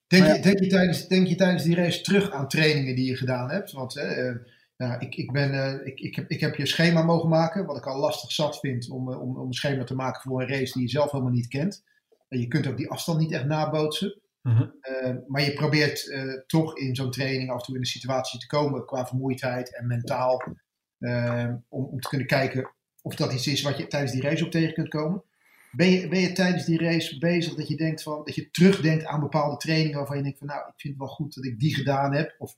Denk, je, denk, je tijdens, denk je tijdens die race terug aan trainingen die je gedaan hebt? Want uh, nou, ik, ik, ben, uh, ik, ik, heb, ik heb je schema mogen maken, wat ik al lastig zat vind om, om, om een schema te maken voor een race die je zelf helemaal niet kent. En je kunt ook die afstand niet echt nabootsen. Uh -huh. uh, maar je probeert toch in zo'n training af en toe in een situatie te komen qua vermoeidheid en mentaal. om, om te kunnen kijken of dat iets is wat je tijdens die race ook tegen kunt komen. Ben je, ben je tijdens die race bezig dat je denkt van, dat je terugdenkt aan bepaalde trainingen waarvan je denkt van nou, ik vind het wel goed dat ik die gedaan heb of,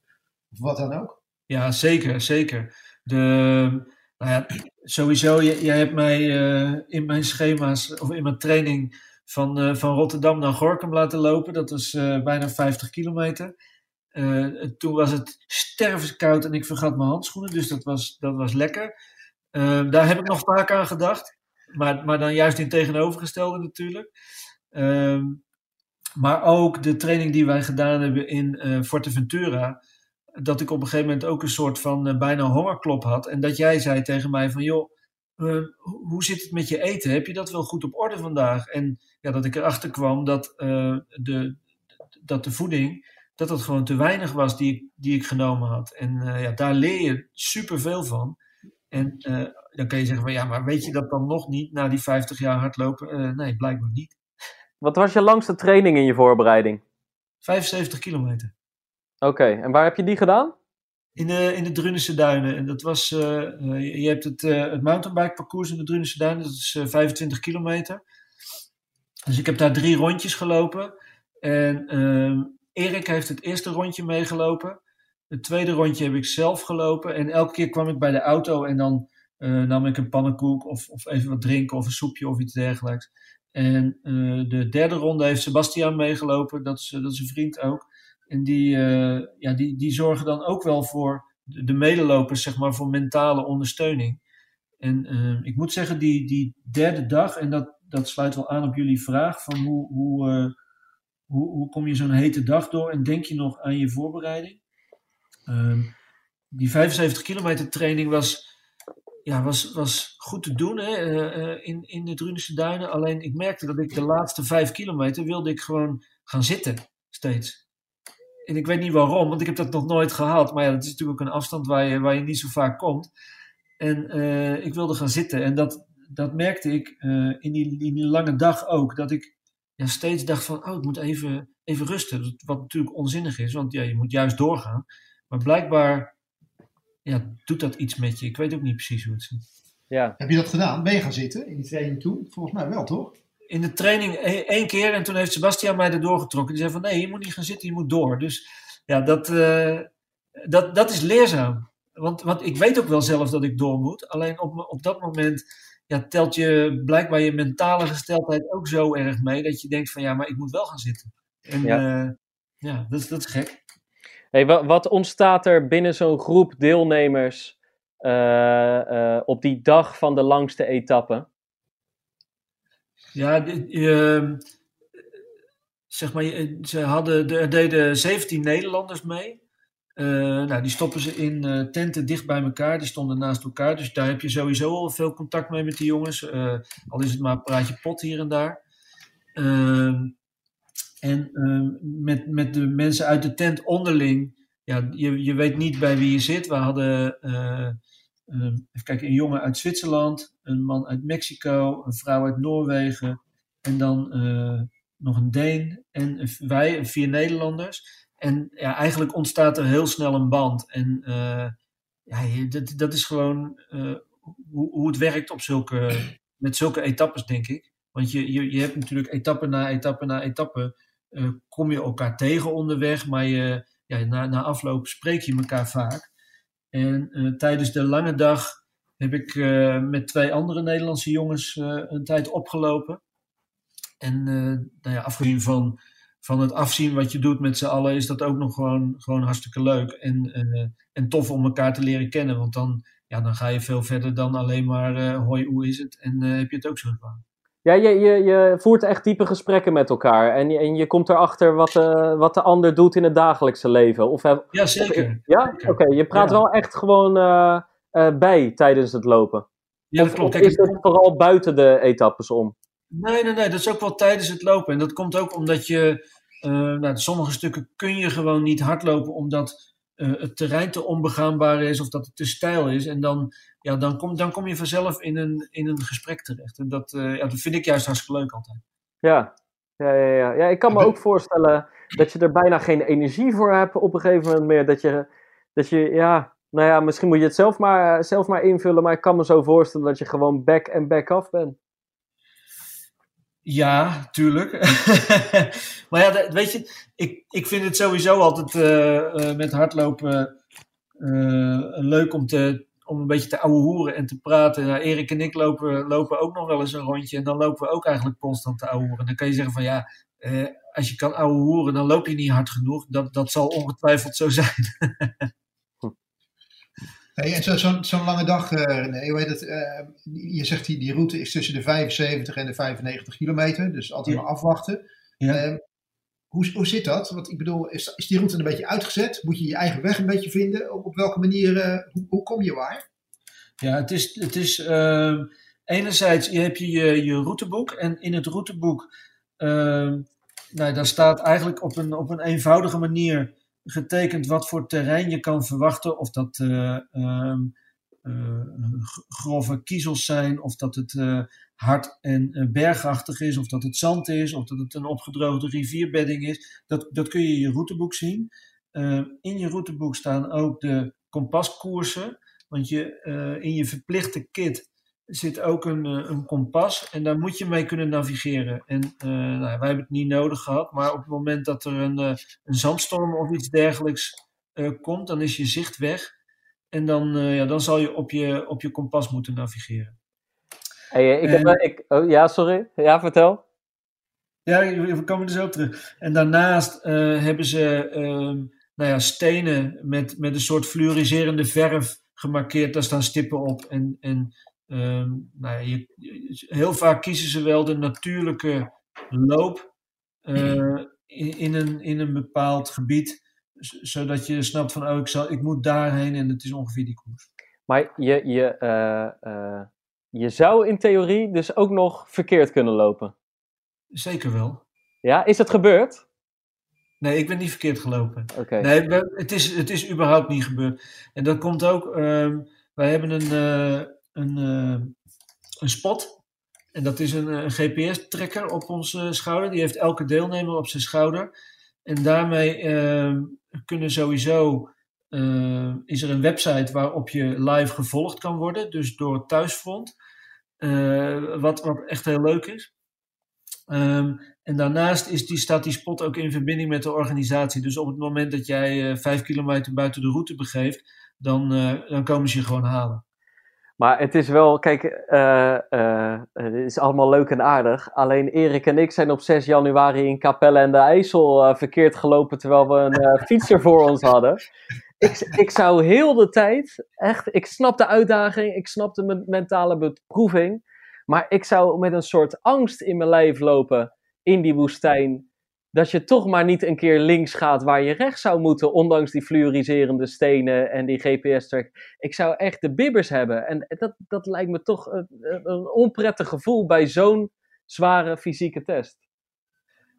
of wat dan ook? Ja, zeker, zeker. De, Nou ja, sowieso, jij hebt mij in mijn schema's of in mijn training van, van Rotterdam naar Gorkum laten lopen. Dat was bijna 50 kilometer. toen was het stervenskoud en ik vergat mijn handschoenen, dus dat was, dat was lekker. daar heb ik nog vaak aan gedacht. Maar, maar dan juist in tegenovergestelde natuurlijk. Ehm, maar ook de training die wij gedaan hebben in Forteventura. Dat ik op een gegeven moment ook een soort van uh, bijna hongerklop had. En dat jij zei tegen mij van joh, uh, hoe zit het met je eten? Heb je dat wel goed op orde vandaag? En ja, dat ik erachter kwam dat, de, dat de voeding, dat dat gewoon te weinig was die, die ik genomen had. En ja, daar leer je superveel van. En dan kan je zeggen van ja, maar weet je dat dan nog niet na die 50 jaar hardlopen? nee, blijkbaar niet. Wat was je langste training in je voorbereiding? 75 kilometer. Oké, en waar heb je die gedaan? In de, in de Drunense Duinen. En dat was, uh, je hebt het, uh, het mountainbike parcours in de Drunense Duinen, dat is 25 kilometer. Dus ik heb daar drie rondjes gelopen. En ehm, Erik heeft het eerste rondje meegelopen. Het tweede rondje heb ik zelf gelopen. En elke keer kwam ik bij de auto en dan nam ik een pannenkoek of, of even wat drinken of een soepje of iets dergelijks. En de derde ronde heeft Sebastian meegelopen, dat is, dat is een vriend ook. En die, uh, ja, die, die zorgen dan ook wel voor de, de medelopers, zeg maar, voor mentale ondersteuning. En uh, ik moet zeggen, die, die derde dag, en dat, dat sluit wel aan op jullie vraag, van hoe, hoe, hoe, hoe kom je zo'n hete dag door en denk je nog aan je voorbereiding? Ehm, die 75 kilometer training was ja, was, was goed te doen hè, eh, eh, in, in de Drunense duinen. Alleen ik merkte dat ik de laatste vijf kilometer wilde ik gewoon gaan zitten, steeds. En ik weet niet waarom, want ik heb dat nog nooit gehad. Maar ja, dat is natuurlijk ook een afstand waar je, waar je niet zo vaak komt. En uh, ik wilde gaan zitten. En dat, dat merkte ik uh, in, die, in die lange dag ook. Dat ik ja, steeds dacht van, oh, ik moet even, even rusten. Wat natuurlijk onzinnig is, want ja, je moet juist doorgaan. Maar blijkbaar ja, doet dat iets met je? Ik weet ook niet precies hoe het zit. Ja. Heb je dat gedaan? Ben je gaan zitten in die training toen? Volgens mij wel, toch? In de training e-, één keer en toen heeft Sebastian mij erdoor getrokken. Die zei van nee, je moet niet gaan zitten, je moet door. Dus ja, dat, uh, dat, dat is leerzaam. Want, want ik weet ook wel zelf dat ik door moet. Alleen op, op dat moment ja, telt je blijkbaar je mentale gesteldheid ook zo erg mee dat je denkt van ja, maar ik moet wel gaan zitten. En ja, uh, ja dat, dat is gek. Hey, wat, wat ontstaat er binnen zo'n groep deelnemers uh, op die dag van de langste etappe? Ja, uh, zeg maar, ze hadden, er deden 17 Nederlanders mee. nou, die stoppen ze in tenten dicht bij elkaar, die stonden naast elkaar. Dus daar heb je sowieso al veel contact mee met die jongens. al is het maar een praatje pot hier en daar. Ehm, en uh, met, met de mensen uit de tent onderling, ja, je, je weet niet bij wie je zit. We hadden, even kijken, een jongen uit Zwitserland, een man uit Mexico, een vrouw uit Noorwegen en dan uh, nog een Deen en wij, vier Nederlanders. En ja, eigenlijk ontstaat er heel snel een band. En ja, dat, dat is gewoon hoe, hoe het werkt op zulke, met zulke etappes, denk ik. Want je, je, je hebt natuurlijk etappe na etappe na etappe kom je elkaar tegen onderweg, maar je, ja, na, na afloop spreek je elkaar vaak. En uh, tijdens de lange dag heb ik uh, met twee andere Nederlandse jongens een tijd opgelopen. En nou ja, afgezien van, van het afzien wat je doet met z'n allen, is dat ook nog gewoon, gewoon hartstikke leuk. En, en tof om elkaar te leren kennen, want dan, ja, dan ga je veel verder dan alleen maar hoi, hoe is het? En heb je het ook zo gedaan. Ja, je, je, je voert echt diepe gesprekken met elkaar. En je, en je komt erachter wat, uh, wat de ander doet in het dagelijkse leven. Of, ja, zeker. ja? Oké, je praat wel echt gewoon uh, uh, bij tijdens het lopen. Ja, dat klopt. Of is het vooral buiten de etappes om? Nee, nee, nee. Dat is ook wel tijdens het lopen. En dat komt ook omdat je... nou, sommige stukken kun je gewoon niet hardlopen omdat het terrein te onbegaanbaar is of dat het te steil is. En dan ja, dan, kom, dan kom je vanzelf in een, in een gesprek terecht. En dat, uh, ja, dat vind ik juist hartstikke leuk altijd. Ja, ja, ja, ja. ja ik kan me ook voorstellen dat je er bijna geen energie voor hebt op een gegeven moment meer. Dat je, dat je ja, nou ja, misschien moet je het zelf maar, zelf maar invullen. Maar ik kan me zo voorstellen dat je gewoon back en back af bent. Ja, tuurlijk. [laughs] maar ja, weet je, ik, ik vind het sowieso altijd uh, uh, met hardlopen leuk om te, om een beetje te ouwehoeren en te praten. Nou, Erik en ik lopen, lopen ook nog wel eens een rondje en dan lopen we ook eigenlijk constant te ouwehoeren. Dan kan je zeggen van ja, eh, als je kan ouwehoeren, dan loop je niet hard genoeg. Dat, dat zal ongetwijfeld zo zijn. [laughs] Hey, en zo'n zo, zo lange dag, uh, hoe heet het, uh, je zegt die, die route is tussen de 75 en de 95 kilometer, dus altijd ja. maar afwachten. Ja. Uh, hoe, hoe zit dat? Want ik bedoel, is, is die route een beetje uitgezet? Moet je je eigen weg een beetje vinden? Op, op welke manier, hoe, hoe, kom je waar? Ja, het is, het is ehm, enerzijds je hebt je, je, routeboek en in het routeboek, ehm, nou, daar staat eigenlijk op een, op een eenvoudige manier getekend wat voor terrein je kan verwachten. Of dat uh, uh, grove kiezels zijn, of dat het uh, hard en bergachtig is, of dat het zand is, of dat het een opgedroogde rivierbedding is. Dat, dat kun je in je routeboek zien. in je routeboek staan ook de kompaskoersen. Want je, in je verplichte kit zit ook een, een kompas en daar moet je mee kunnen navigeren. En nou, wij hebben het niet nodig gehad, maar op het moment dat er een, een zandstorm of iets dergelijks komt, dan is je zicht weg. En dan, ja, dan zal je op, je op je kompas moeten navigeren. Hey, ik heb, ik, oh, ja, sorry. Ja, vertel. Ja, we komen er zo op terug. En daarnaast hebben ze ehm, nou ja, stenen met, met een soort fluoriserende verf gemarkeerd. Daar staan stippen op. En, en Um, nou ja, je, heel vaak kiezen ze wel de natuurlijke loop uh, in, in, een, in een bepaald gebied, zodat je snapt van, oh, ik, zal, ik moet daarheen en het is ongeveer die koers. Maar je, je, uh, uh, je zou in theorie dus ook nog verkeerd kunnen lopen? Zeker wel. Ja, is het gebeurd? Nee, ik ben niet verkeerd gelopen. Okay. Nee, het is, het is überhaupt niet gebeurd. En dat komt ook, um, wij hebben een een, uh, een spot. En dat is een, een GPS-trekker op onze schouder. Die heeft elke deelnemer op zijn schouder. En daarmee uh, kunnen sowieso. Uh, is er een website waarop je live gevolgd kan worden, dus door Thuisfront. wat, wat echt heel leuk is. Um, en daarnaast is die, staat die spot ook in verbinding met de organisatie. Dus op het moment dat jij vijf kilometer buiten de route begeeft, dan, dan komen ze je gewoon halen. Maar het is wel, kijk, het is allemaal leuk en aardig. Alleen Erik en ik zijn op 6 januari in Capelle en de IJssel verkeerd gelopen terwijl we een fietser voor ons hadden. Ik, ik zou heel de tijd, echt, ik snap de uitdaging, ik snap de mentale beproeving. Maar ik zou met een soort angst in mijn lijf lopen in die woestijn dat je toch maar niet een keer links gaat waar je rechts zou moeten, ondanks die fluoriserende stenen en die GPS-track. Ik zou echt de bibbers hebben. En dat, dat lijkt me toch een, onprettig gevoel bij zo'n zware fysieke test.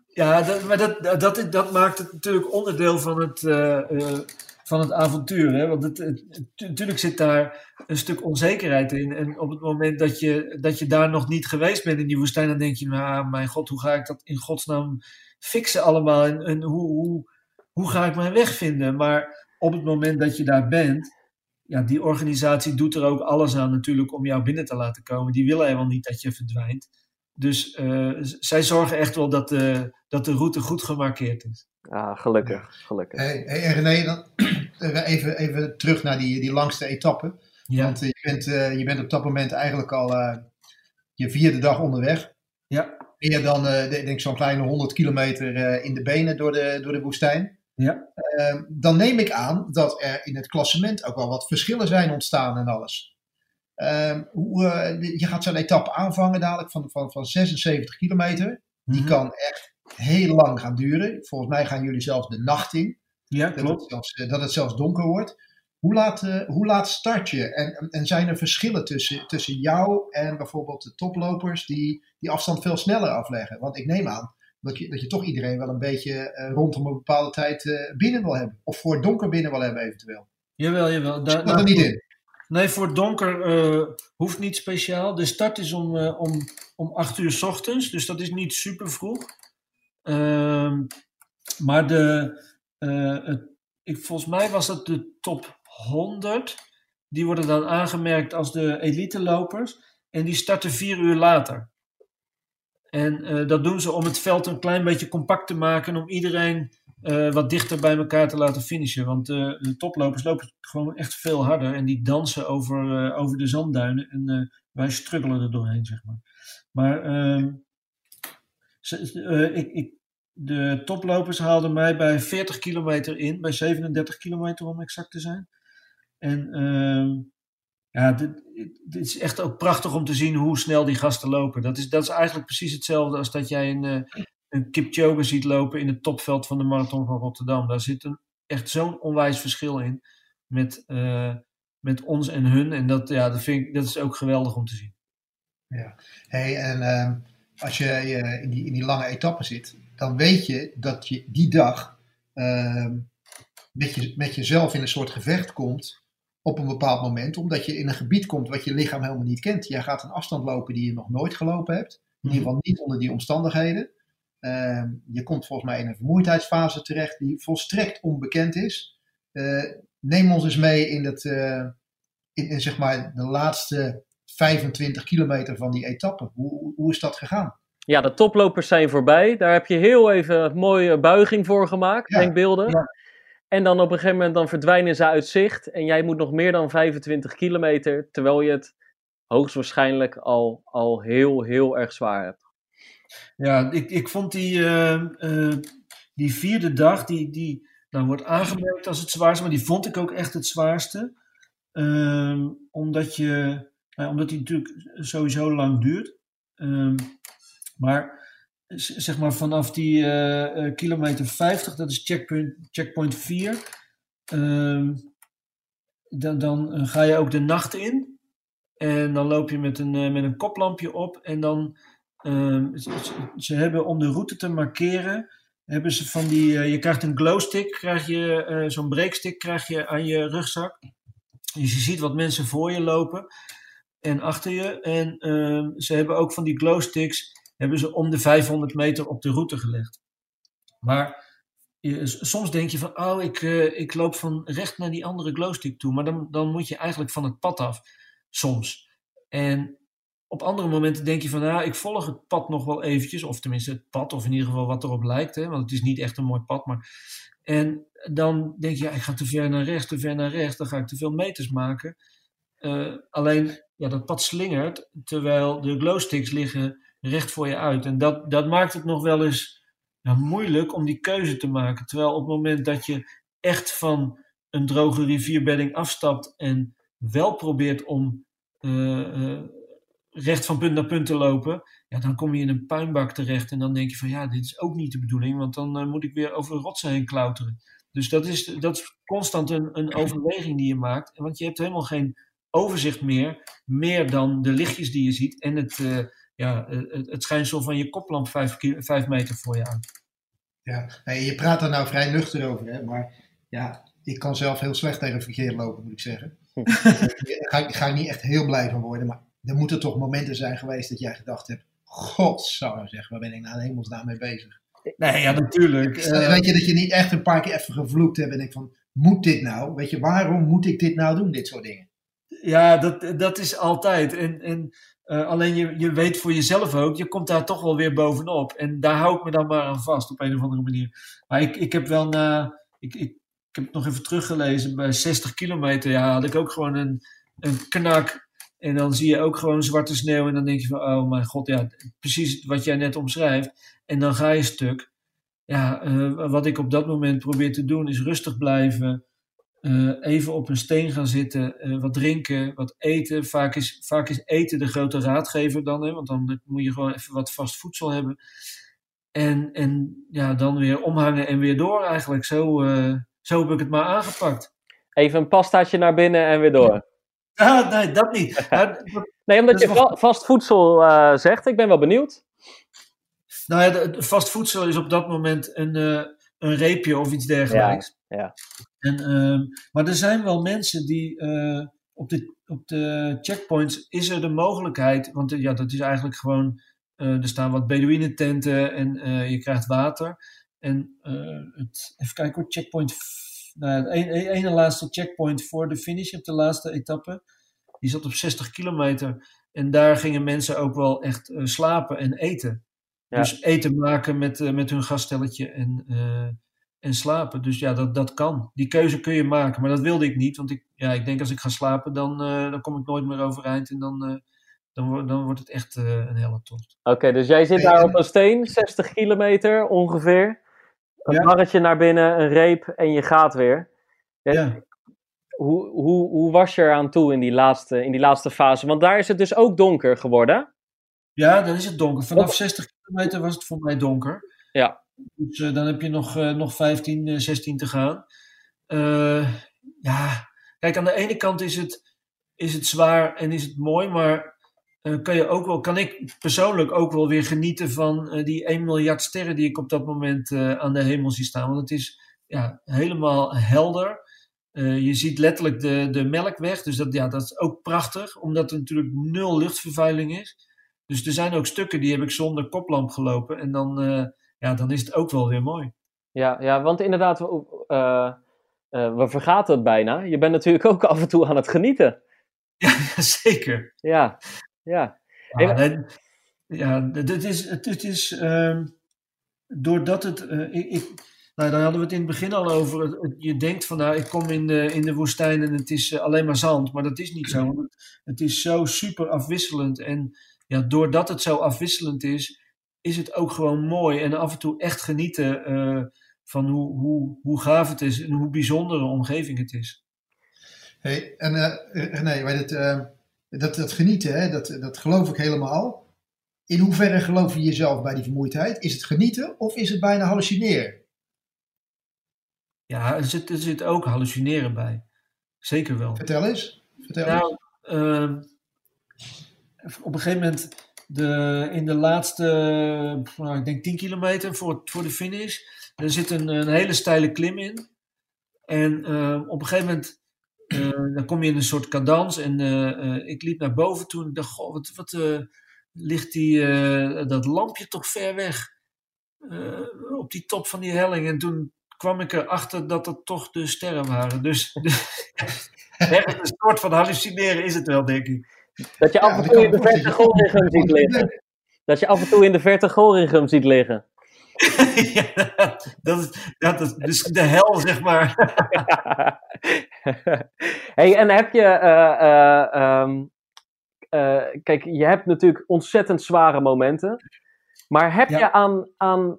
Ja, dat, maar dat, dat, maakt het natuurlijk onderdeel van het, uh, uh, van het avontuur. Hè? Want het, natuurlijk zit daar een stuk onzekerheid in. En op het moment dat je, dat je daar nog niet geweest bent in die woestijn, dan denk je, nou, mijn god, hoe ga ik dat in godsnaam fixen allemaal en, hoe, hoe, hoe ga ik mijn weg vinden? Maar op het moment dat je daar bent, ja, die organisatie doet er ook alles aan natuurlijk om jou binnen te laten komen. Die willen helemaal niet dat je verdwijnt. Dus uh, zij zorgen echt wel dat de, dat de route goed gemarkeerd is. Ja, gelukkig. gelukkig. Hey, hey René, dan [clears throat] even, even terug naar die, die langste etappe. Ja. Want uh, je, bent, uh, je bent op dat moment eigenlijk al je vierde dag onderweg. Ja meer dan, uh, denk zo'n kleine 100 kilometer uh, in de benen door de, door de woestijn. Ja. Uh, dan neem ik aan dat er in het klassement ook wel wat verschillen zijn ontstaan en alles. Ehm, hoe, eh, je gaat zo'n etappe aanvangen dadelijk van, van, van 76 kilometer. Die mm -hmm. kan echt heel lang gaan duren. Volgens mij gaan jullie zelfs de nacht in. Ja, klopt. Dat het zelfs, dat het zelfs donker wordt. Hoe laat, uh, hoe laat start je? En, en zijn er verschillen tussen, tussen jou en bijvoorbeeld de toplopers die die afstand veel sneller afleggen? Want ik neem aan dat je, dat je toch iedereen wel een beetje uh, rondom een bepaalde tijd uh, binnen wil hebben. Of voor het donker binnen wil hebben eventueel. Jawel, jawel. Daar, dat er niet in? Nee, voor het donker hoeft niet speciaal. De start is om, om, om 8 uur s ochtends, dus dat is niet super vroeg. Ehm, maar de, het, ik, volgens mij was dat de top 100. Die worden dan aangemerkt als de elite lopers. En die starten vier uur later. En uh, dat doen ze om het veld een klein beetje compact te maken. Om iedereen wat dichter bij elkaar te laten finishen. Want de toplopers lopen gewoon echt veel harder en die dansen over, over de zandduinen. En wij struggelen er doorheen, zeg maar. Maar ehm, ik, ik, de toplopers haalden mij bij 40 kilometer in, bij 37 kilometer om exact te zijn. En ehm, ja, dit, dit, is echt ook prachtig om te zien hoe snel die gasten lopen. Dat is, dat is eigenlijk precies hetzelfde als dat jij een, uh, een Kipchoge ziet lopen in het topveld van de Marathon van Rotterdam. Daar zit een, echt zo'n onwijs verschil in met, uh, met ons en hun. En dat, ja, dat, vind ik, dat is ook geweldig om te zien. Ja, hey, en uh, als je uh, in, die, in die lange etappen zit, dan weet je dat je die dag ehm, met, je, met jezelf in een soort gevecht komt op een bepaald moment, omdat je in een gebied komt wat je lichaam helemaal niet kent. Jij gaat een afstand lopen die je nog nooit gelopen hebt, in ieder geval niet onder die omstandigheden. Ehm, je komt volgens mij in een vermoeidheidsfase terecht die volstrekt onbekend is. Uh, neem ons eens mee in, uh, in, in, zeg maar de laatste 25 kilometer van die etappe. Hoe, hoe is dat gegaan? Ja, de toplopers zijn voorbij. Daar heb je heel even een mooie buiging voor gemaakt, ja, denkbeelden. Ja. En dan op een gegeven moment dan verdwijnen ze uit zicht. En jij moet nog meer dan 25 kilometer, terwijl je het hoogstwaarschijnlijk al, al heel, heel erg zwaar hebt. Ja, ik, ik vond die, uh, uh, die vierde dag, die, die nou, wordt aangemerkt als het zwaarste, maar die vond ik ook echt het zwaarste. Uh, omdat, je, omdat die natuurlijk sowieso lang duurt. Ehm, maar zeg maar vanaf die uh, kilometer 50, dat is checkpoint, checkpoint 4, uh, dan, dan eh, ga je ook de nacht in. En dan loop je met een, met een koplampje op. En dan, ehm, ze, ze, hebben om de route te markeren, hebben ze van die, je krijgt een glowstick, krijg je, zo'n breekstick krijg je aan je rugzak. Dus je ziet wat mensen voor je lopen en achter je. En ehm, ze hebben ook van die glowsticks hebben ze om de 500 meter op de route gelegd. Maar soms denk je van, oh, ik, uh, ik loop van recht naar die andere glowstick toe. Maar dan, dan moet je eigenlijk van het pad af, soms. En op andere momenten denk je van, nou, ik volg het pad nog wel eventjes. Of tenminste het pad, of in ieder geval wat erop lijkt. Hè, want het is niet echt een mooi pad. Maar... En dan denk je, ja, ik ga te ver naar rechts, te ver naar rechts. Dan ga ik te veel meters maken. Uh, alleen, ja, dat pad slingert, terwijl de glowsticks liggen recht voor je uit. En dat, dat maakt het nog wel eens nou, moeilijk om die keuze te maken. Terwijl op het moment dat je echt van een droge rivierbedding afstapt en wel probeert om uh, uh, recht van punt naar punt te lopen, ja, dan kom je in een puinbak terecht en dan denk je van ja, dit is ook niet de bedoeling, want dan uh, moet ik weer over rotsen heen klauteren. Dus dat is, dat is constant een, een overweging die je maakt, want je hebt helemaal geen overzicht meer, meer dan de lichtjes die je ziet en het, ja, het, het schijnsel van je koplamp vijf, vijf meter voor je aan. Ja, je praat er nou vrij nuchter over, hè? maar ja, ik kan zelf heel slecht tegen verkeer lopen, moet ik zeggen. [laughs] Daar ga, ga ik niet echt heel blij van worden, maar er moeten toch momenten zijn geweest dat jij gedacht hebt, god zou zeggen, waar ben ik nou hemelsnaam mee bezig? Nee, ja, natuurlijk. Uh, weet je dat je niet echt een paar keer even gevloekt hebt en ik van, moet dit nou? Weet je, waarom moet ik dit nou doen, dit soort dingen? Ja, dat, dat is altijd. En, en uh, alleen je, je weet voor jezelf ook, je komt daar toch wel weer bovenop. En daar hou ik me dan maar aan vast op een of andere manier. Maar ik, ik heb wel na, ik, ik, heb het nog even teruggelezen, bij 60 kilometer ja, had ik ook gewoon een, een knak. En dan zie je ook gewoon zwarte sneeuw en dan denk je van, oh mijn god, ja, precies wat jij net omschrijft. En dan ga je stuk. Ja, uh, wat ik op dat moment probeer te doen is rustig blijven. Uh, even op een steen gaan zitten, uh, wat drinken, wat eten. Vaak is, vaak is eten de grote raadgever dan, hè, want dan moet je gewoon even wat vast voedsel hebben. En, en ja, dan weer omhangen en weer door eigenlijk. Zo, uh, zo heb ik het maar aangepakt. Even een pastaatje naar binnen en weer door. [laughs] Ah, nee, dat niet. [laughs] nee, omdat je vast voedsel zegt. Ik ben wel benieuwd. Nou ja, vast voedsel is op dat moment een, een reepje of iets dergelijks. Ja, ja. En, uh, maar er zijn wel mensen die uh, op, de, op de checkpoints is er de mogelijkheid, want ja, dat is eigenlijk gewoon, uh, er staan wat Bedouinententen en eh, je krijgt water. En het, even kijken hoor, checkpoint, nou, het ene, ene laatste checkpoint voor de finish op de laatste etappe, die zat op 60 kilometer. En daar gingen mensen ook wel echt slapen en eten. Ja. Dus eten maken met, met hun gaststelletje en en slapen. Dus ja, dat, dat kan. Die keuze kun je maken, maar dat wilde ik niet. Want ik, ja, ik denk als ik ga slapen, dan, eh, dan kom ik nooit meer overeind. En dan, uh, dan, wordt dan wordt het echt uh, een hele tocht. Oké, dus jij zit daar op een steen, 60 kilometer ongeveer. Een ja. barretje naar binnen, een reep en je gaat weer. Ja. Hoe, hoe, hoe was je eraan toe in die, laatste, in die laatste fase? Want daar is het dus ook donker geworden. Ja, dan is het donker. Vanaf 60 kilometer was het voor mij donker. Ja. Dus uh, dan heb je nog, uh, nog 15, uh, 16 te gaan. Ja, kijk, aan de ene kant is het, is het zwaar en is het mooi, maar kan, je ook wel, kan ik persoonlijk ook wel weer genieten van die 1 miljard sterren die ik op dat moment aan de hemel zie staan. Want het is ja, helemaal helder. je ziet letterlijk de, de melkweg, dus dat, ja, dat is ook prachtig, omdat er natuurlijk nul luchtvervuiling is. Dus er zijn ook stukken die heb ik zonder koplamp gelopen en dan ja, dan is het ook wel weer mooi. Ja, ja want inderdaad, uh, uh, we vergaten het bijna. Je bent natuurlijk [laughs] ook af en toe aan het genieten. Ja, [laughs] zeker. Ja, ja. Ja, en, ja het is, het is uh, doordat het, ik, ik, nou, daar hadden we het in het begin al over. Je denkt van, nou, ik kom in de, in de woestijn en het is alleen maar zand. Maar dat is niet zo. Het, het is zo super afwisselend. En ja, doordat het zo afwisselend is, is het ook gewoon mooi en af en toe echt genieten uh, van hoe, hoe, hoe gaaf het is en hoe bijzondere omgeving het is. Hey, en uh, René, maar dit, uh, dat, dat genieten, hè, dat, dat geloof ik helemaal. In hoeverre geloof je jezelf bij die vermoeidheid? Is het genieten of is het bijna hallucineren? Ja, er zit, er zit ook hallucineren bij. Zeker wel. Vertel eens. Vertel nou, eens. Ehm, op een gegeven moment de, in de laatste, nou, ik denk 10 kilometer voor, voor de finish. Er zit een, een hele steile klim in. En uh, op een gegeven moment uh, dan kom je in een soort cadans. En uh, ik liep naar boven toe en ik dacht, goh, wat, wat ligt die, dat lampje toch ver weg. op die top van die helling. En toen kwam ik erachter dat het toch de sterren waren. Dus, [laughs] dus een soort van hallucineren is het wel, denk ik. Dat je af en toe in de verte Gorinchem ziet liggen. Dat je af en toe in de verte Gorinchem ziet liggen. ja, dat is, dat is dus de hel, zeg maar. [laughs] hey, en heb je. Uh, uh, um, uh, kijk, je hebt natuurlijk ontzettend zware momenten. Maar heb ja. je aan, aan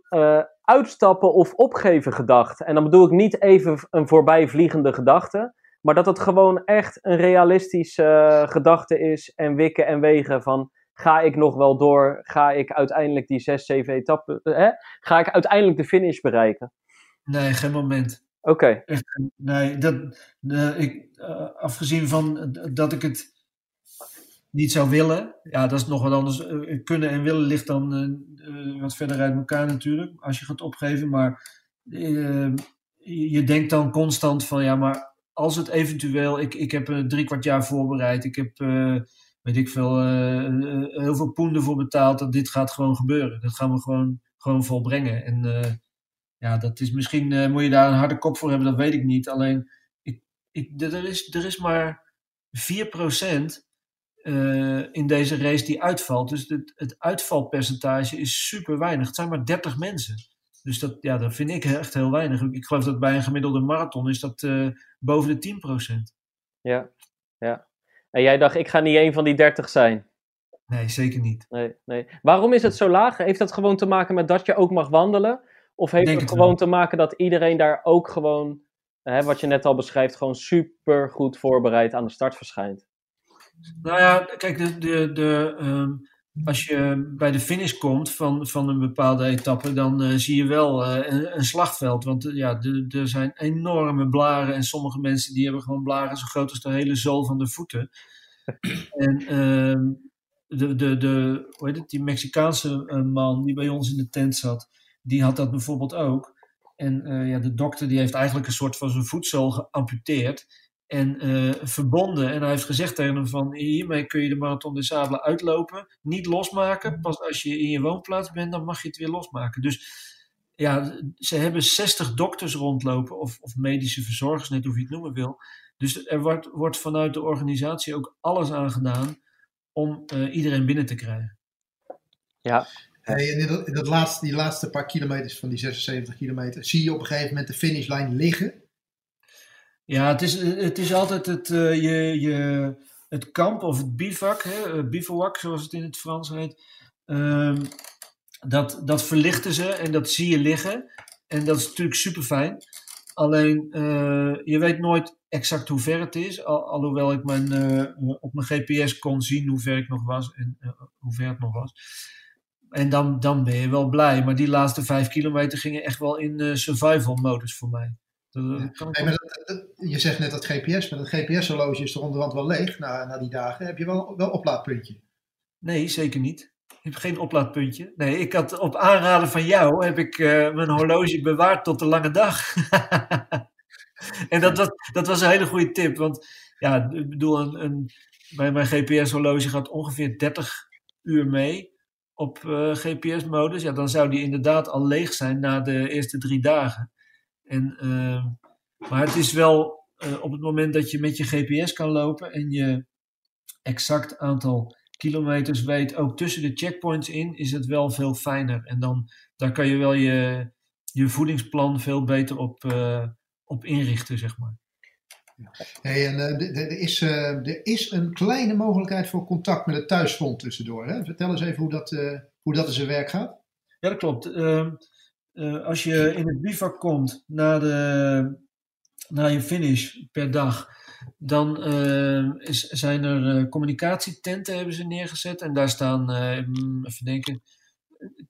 uitstappen of opgeven gedacht? En dan bedoel ik niet even een voorbijvliegende gedachte. Maar dat het gewoon echt een realistische uh, gedachte is en wikken en wegen van ga ik nog wel door? Ga ik uiteindelijk die zes, zeven etappen, hè? ga ik uiteindelijk de finish bereiken? Nee, geen moment. Oké. Okay. Nee, dat, ik, uh, afgezien van dat ik het niet zou willen, ja, dat is nog wat anders. kunnen en willen ligt dan wat verder uit elkaar natuurlijk, als je gaat opgeven. Maar je denkt dan constant van ja, maar als het eventueel, ik, ik heb een drie kwart jaar voorbereid, ik heb, uh, weet ik veel, uh, heel veel poenden voor betaald, dat dit gaat gewoon gebeuren. Dat gaan we gewoon, gewoon volbrengen. En ja, dat is misschien, moet je daar een harde kop voor hebben, dat weet ik niet. Alleen, ik, ik, er, is, er is maar 4% in deze race die uitvalt. Dus het, het uitvalpercentage is super weinig. Het zijn maar 30 mensen. Dus dat, ja, dat vind ik echt heel weinig. Ik geloof dat bij een gemiddelde marathon is dat boven de 10%. Ja, ja. En jij dacht, ik ga niet een van die 30 zijn? Nee, zeker niet. Nee, nee. Waarom is het zo laag? Heeft dat gewoon te maken met dat je ook mag wandelen? Of heeft het, het gewoon wel. te maken dat iedereen daar ook gewoon, hè, wat je net al beschrijft, gewoon super goed voorbereid aan de start verschijnt? Nou ja, kijk, de, de, de, um, als je bij de finish komt van, van een bepaalde etappe, dan uh, zie je wel uh, een, een, slagveld. Want uh, ja, er zijn enorme blaren en sommige mensen die hebben gewoon blaren zo groot als de hele zool van de voeten. [clears throat] en ehm, de, de, de, hoe heet het, die Mexicaanse man die bij ons in de tent zat, die had dat bijvoorbeeld ook. En ja, de dokter die heeft eigenlijk een soort van zijn voetzool geamputeerd en uh, verbonden. En hij heeft gezegd tegen hem van hiermee kun je de Marathon des Sables uitlopen. Niet losmaken. Mhm. Pas als je in je woonplaats bent, dan mag je het weer losmaken. Dus ja, ze hebben 60 dokters rondlopen. Of, of medische verzorgers, net hoe je het noemen wil. Dus er wordt, wordt vanuit de organisatie ook alles aan gedaan om uh, iedereen binnen te krijgen. Ja. Hey, en in dat, in dat laatste, die laatste paar kilometers van die 76 kilometer, zie je op een gegeven moment de finishlijn liggen? Ja, het is, het is altijd het, uh, je, je, het kamp of het bivak, hè, bivouac zoals het in het Frans heet. Uh, dat, dat verlichten ze en dat zie je liggen. En dat is natuurlijk super fijn. Alleen uh, je weet nooit exact hoe ver het is. Al, alhoewel ik mijn, op mijn GPS kon zien hoe ver ik nog was en hoe ver het nog was. En dan, dan ben je wel blij. Maar die laatste vijf kilometer gingen echt wel in survival modus voor mij. Dat, je zegt net dat GPS, maar dat GPS-horloge is er onderhand wel leeg na, na die dagen. Heb je wel wel oplaadpuntje? Nee, zeker niet. Ik heb geen oplaadpuntje. Nee, ik had op aanraden van jou heb ik uh, mijn horloge bewaard tot de lange dag. [laughs] en dat, dat, dat was een hele goede tip. Want ja, ik bedoel, een, een, mijn, mijn GPS-horloge gaat ongeveer 30 uur mee op uh, GPS-modus. Ja, dan zou die inderdaad al leeg zijn na de eerste drie dagen. En, uh, maar het is wel op het moment dat je met je GPS kan lopen en je exact aantal kilometers weet, ook tussen de checkpoints in, is het wel veel fijner. En dan daar kan je wel je, je voedingsplan veel beter op, uh, op inrichten, zeg maar. Hey, en er, is, er is een kleine mogelijkheid voor contact met het thuisfront tussendoor. Hè? Vertel eens even hoe dat, hoe dat in zijn werk gaat. Ja, dat klopt. Ehm, als je in het bivak komt na, de, na je finish per dag, dan is, zijn er uh, communicatietenten hebben ze neergezet. En daar staan, even denken,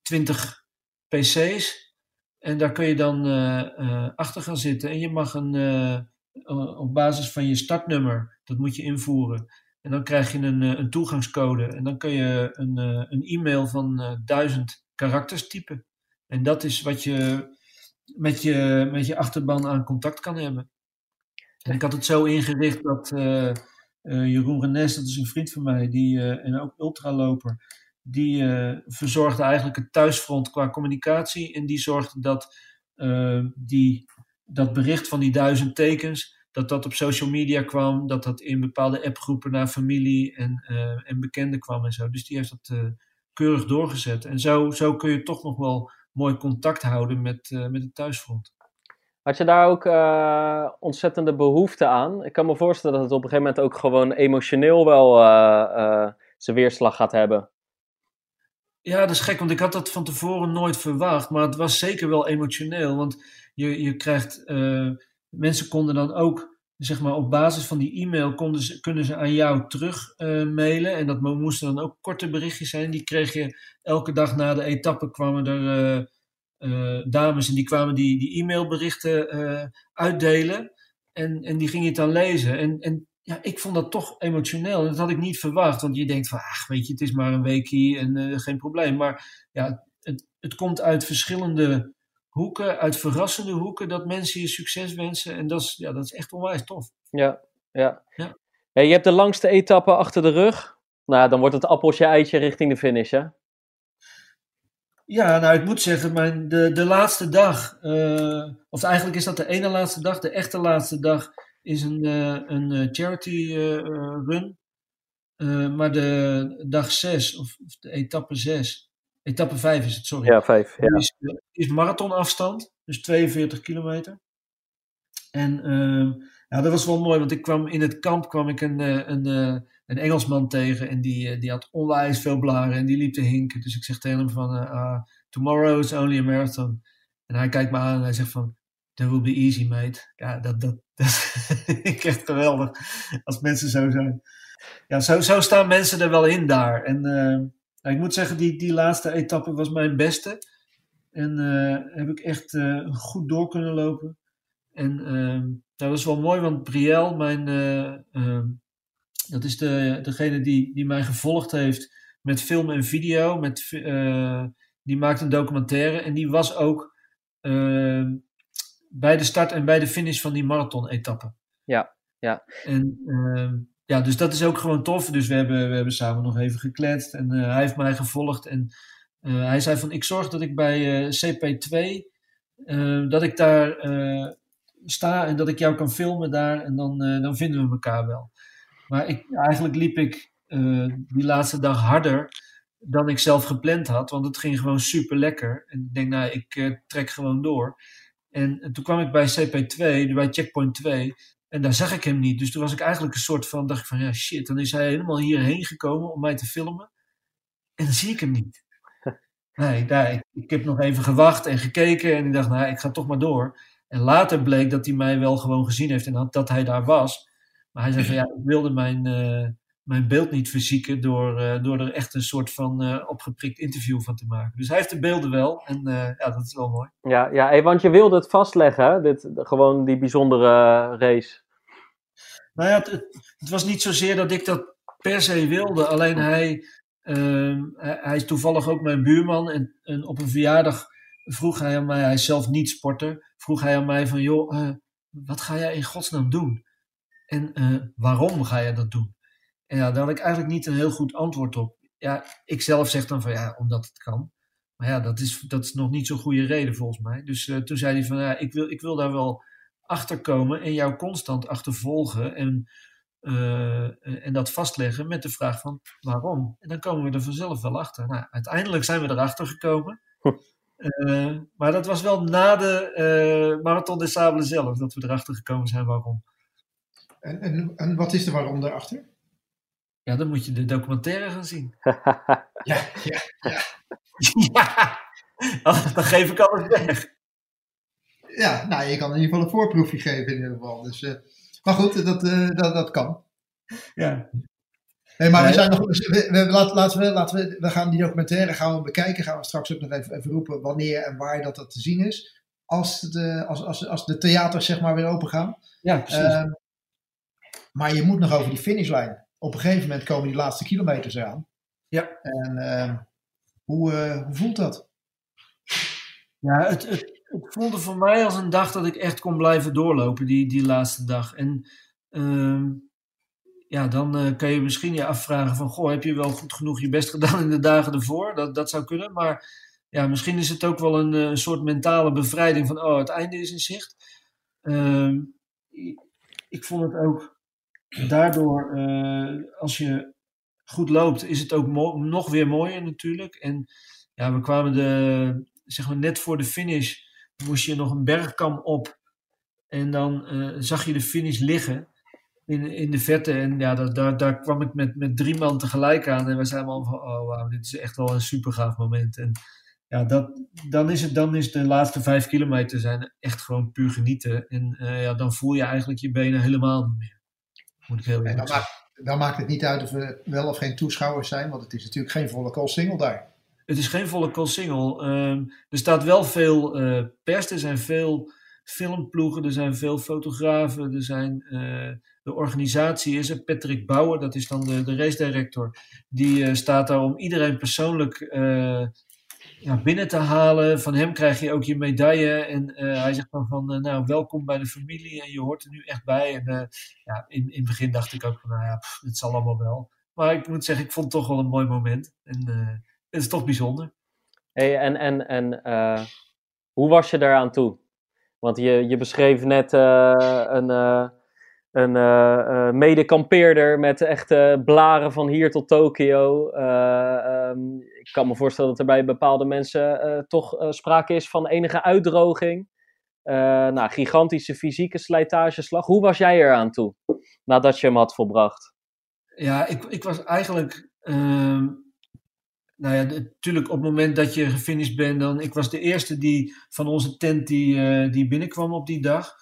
20 PC's. En daar kun je dan achter gaan zitten. En je mag een, op basis van je startnummer, dat moet je invoeren. En dan krijg je een, een toegangscode. En dan kun je een, een e-mail van duizend karakters typen. En dat is wat je met je, met je achterban aan contact kan hebben. En ik had het zo ingericht dat uh, uh, Jeroen Renes, dat is een vriend van mij, die, uh, en ook ultraloper, die verzorgde eigenlijk het thuisfront qua communicatie. En die zorgde dat die, dat bericht van die duizend tekens, dat dat op social media kwam, dat dat in bepaalde appgroepen naar familie en, en bekenden kwam en zo. Dus die heeft dat keurig doorgezet. En zo, zo kun je toch nog wel mooi contact houden met, met het thuisfront. Had je daar ook uh, ontzettende behoefte aan? Ik kan me voorstellen dat het op een gegeven moment ook gewoon emotioneel wel uh, uh, zijn weerslag gaat hebben. Ja, dat is gek, want ik had dat van tevoren nooit verwacht. Maar het was zeker wel emotioneel. Want je, je krijgt. mensen konden dan ook, zeg maar, op basis van die e-mail konden ze, kunnen ze aan jou terug mailen. En dat moesten dan ook korte berichtjes zijn. Die kreeg je elke dag na de etappe kwamen er uh, dames en die kwamen die, die e-mailberichten uitdelen. En, en die ging je dan lezen. En, en ja, ik vond dat toch emotioneel. En dat had ik niet verwacht. Want je denkt van, ach, weet je, het is maar een weekje en geen probleem. Maar ja, het, het komt uit verschillende hoeken, uit verrassende hoeken, dat mensen je succes wensen. En dat is, ja, dat is echt onwijs tof. Ja, ja. ja. ja je hebt de langste etappe achter de rug. Nou, dan wordt het appeltje eitje richting de finish, hè? Ja, nou ik moet zeggen, mijn, de, de laatste dag, uh, of eigenlijk is dat de ene laatste dag, de echte laatste dag, is een, uh, een charity uh, run. maar de dag 6, of, of, de etappe 6, etappe 5 is het, sorry. Ja, 5. Ja. Is, is marathonafstand, dus 42 kilometer. En ja, dat was wel mooi, want ik kwam in het kamp kwam ik een, een, een Engelsman tegen en die, die had onwijs veel blaren en die liep te hinken. Dus ik zeg tegen hem van, uh, tomorrow is only a marathon. En hij kijkt me aan en hij zegt van, that will be easy mate. Ja, dat, dat, [laughs] dat ik echt geweldig als mensen zo zijn. Ja, zo, zo staan mensen er wel in daar. En uh, ik moet zeggen, die, die laatste etappe was mijn beste. En uh, heb ik echt uh, goed door kunnen lopen. En dat was wel mooi, want Brielle, mijn dat is de, degene die, die mij gevolgd heeft met film en video. Met, die maakt een documentaire. En die was ook uh, bij de start en bij de finish van die marathon-etappe. Ja, ja. En ja, dus dat is ook gewoon tof. Dus we hebben, we hebben samen nog even gekletst. En hij heeft mij gevolgd. En hij zei van, ik zorg dat ik bij CP2, dat ik daar sta en dat ik jou kan filmen daar. En dan, dan vinden we elkaar wel. Maar ik, eigenlijk liep ik die laatste dag harder dan ik zelf gepland had. Want het ging gewoon super lekker. En ik denk, nou, ik trek gewoon door. En, toen kwam ik bij CP2, bij checkpoint 2. En daar zag ik hem niet. Dus toen was ik eigenlijk een soort van, dacht ik van, ja shit, dan is hij helemaal hierheen gekomen om mij te filmen. En dan zie ik hem niet. [laughs] Nee, daar, ik, ik, heb nog even gewacht en gekeken en ik dacht, nou, ik ga toch maar door. En later bleek dat hij mij wel gewoon gezien heeft en dat hij daar was. Maar hij zei van, ja, ik wilde mijn, uh, mijn beeld niet verzieken door, uh, door er echt een soort van uh, opgeprikt interview van te maken. Dus hij heeft de beelden wel en ja, dat is wel mooi. Ja, ja hey, want je wilde het vastleggen, dit, gewoon die bijzondere race. Nou ja, het, het, was niet zozeer dat ik dat per se wilde. Alleen hij, uh, hij, is toevallig ook mijn buurman. En, en, op een verjaardag vroeg hij aan mij, hij is zelf niet sporter, vroeg hij aan mij van, joh, wat ga jij in godsnaam doen? En waarom ga je dat doen? En ja, daar had ik eigenlijk niet een heel goed antwoord op. Ja, ik zelf zeg dan van, ja, omdat het kan. Maar ja, dat is, dat is nog niet zo'n goede reden volgens mij. Dus uh, toen zei hij van, ja, ik wil, ik wil daar wel achterkomen en jou constant achtervolgen en, uh, en dat vastleggen met de vraag van waarom. En dan komen we er vanzelf wel achter. Nou, uiteindelijk zijn we erachter gekomen. Uh, maar dat was wel na de uh, Marathon des Sables zelf dat we erachter gekomen zijn waarom. En, en, en wat is de waarom daarachter? Ja, dan moet je de documentaire gaan zien. [laughs] ja, ja, ja. [laughs] ja, dan geef ik alles weg ja, nou, je kan in ieder geval een voorproefje geven in ieder geval. Dus, uh, maar goed, dat, uh, dat, dat kan. Ja. Nee, maar we zijn nog. We, we, laten, we, laten we, we gaan die documentaire gaan we bekijken. Gaan we straks ook nog even, even roepen wanneer en waar dat, dat te zien is. Als de, als, als, als de theaters zeg maar weer open gaan. Ja, precies. Uh, maar je moet nog over die finishlijn. Op een gegeven moment komen die laatste kilometers eraan. Ja. En ehm, hoe, eh, hoe voelt dat? Ja, het, het, het voelde voor mij als een dag dat ik echt kon blijven doorlopen, die, die laatste dag. En uh, ja, dan uh, kan je misschien je afvragen van, goh, heb je wel goed genoeg je best gedaan in de dagen ervoor? Dat, dat zou kunnen, maar ja, misschien is het ook wel een, eh, een soort mentale bevrijding van, oh, het einde is in zicht. Uh, ik vond het ook daardoor, eh, als je goed loopt, is het ook nog weer mooier natuurlijk. En ja, we kwamen de, zeg maar net voor de finish moest je nog een bergkam op. En dan uh, zag je de finish liggen in, in de vette. En ja, daar, daar, daar kwam ik met, met drie man tegelijk aan. En we zeiden allemaal van, oh wauw, dit is echt wel een super gaaf moment. En ja, dat, dan, is het, dan is de laatste vijf kilometer zijn echt gewoon puur genieten. En uh, ja, dan voel je eigenlijk je benen helemaal niet meer. Moet ik heel en dan, maakt, dan maakt het niet uit of er wel of geen toeschouwers zijn. Want het is natuurlijk geen volle call single daar. Het is geen volle call single. Um, er staat wel veel uh, pers, er zijn veel filmploegen, er zijn veel fotografen, er zijn, uh, de organisatie is er. Patrick Bauer, dat is dan de, de race director, die uh, staat daar om iedereen persoonlijk ja, binnen te halen. Van hem krijg je ook je medaille en hij zegt dan van, nou welkom bij de familie en je hoort er nu echt bij. En ja, in, in het begin dacht ik ook van, nou ja, het zal allemaal wel. Maar ik moet zeggen, ik vond het toch wel een mooi moment. En het is toch bijzonder. Hey, en en, en hoe was je daaraan toe? Want je, je beschreef net een, een medekampeerder met echte blaren van hier tot Tokio. Um, ik kan me voorstellen dat er bij bepaalde mensen toch sprake is van enige uitdroging. nou, gigantische fysieke slijtageslag. Hoe was jij eraan toe nadat je hem had volbracht? Ja, ik, ik was eigenlijk ehm, nou ja, natuurlijk op het moment dat je gefinished bent, dan, ik was de eerste die van onze tent die, die binnenkwam op die dag.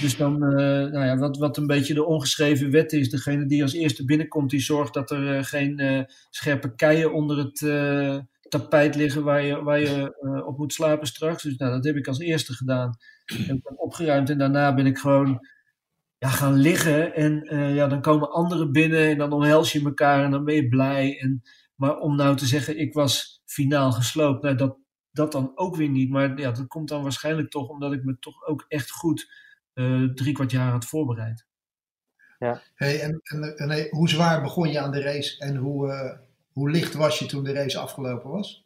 Dus dan, uh, nou ja, wat, wat een beetje de ongeschreven wet is, degene die als eerste binnenkomt, die zorgt dat er uh, geen scherpe keien onder het tapijt liggen waar je, waar je op moet slapen straks. Dus nou, dat heb ik als eerste gedaan. Heb ik opgeruimd en daarna ben ik gewoon ja, gaan liggen. En ja, dan komen anderen binnen en dan omhels je elkaar en dan ben je blij. En maar om nou te zeggen, ik was finaal gesloopt, nou, dat, dat dan ook weer niet. Maar ja, dat komt dan waarschijnlijk toch omdat ik me toch ook echt goed drie kwart jaar had voorbereid. Ja. Hey, en, en, en hoe zwaar begon je aan de race en hoe, uh, hoe licht was je toen de race afgelopen was?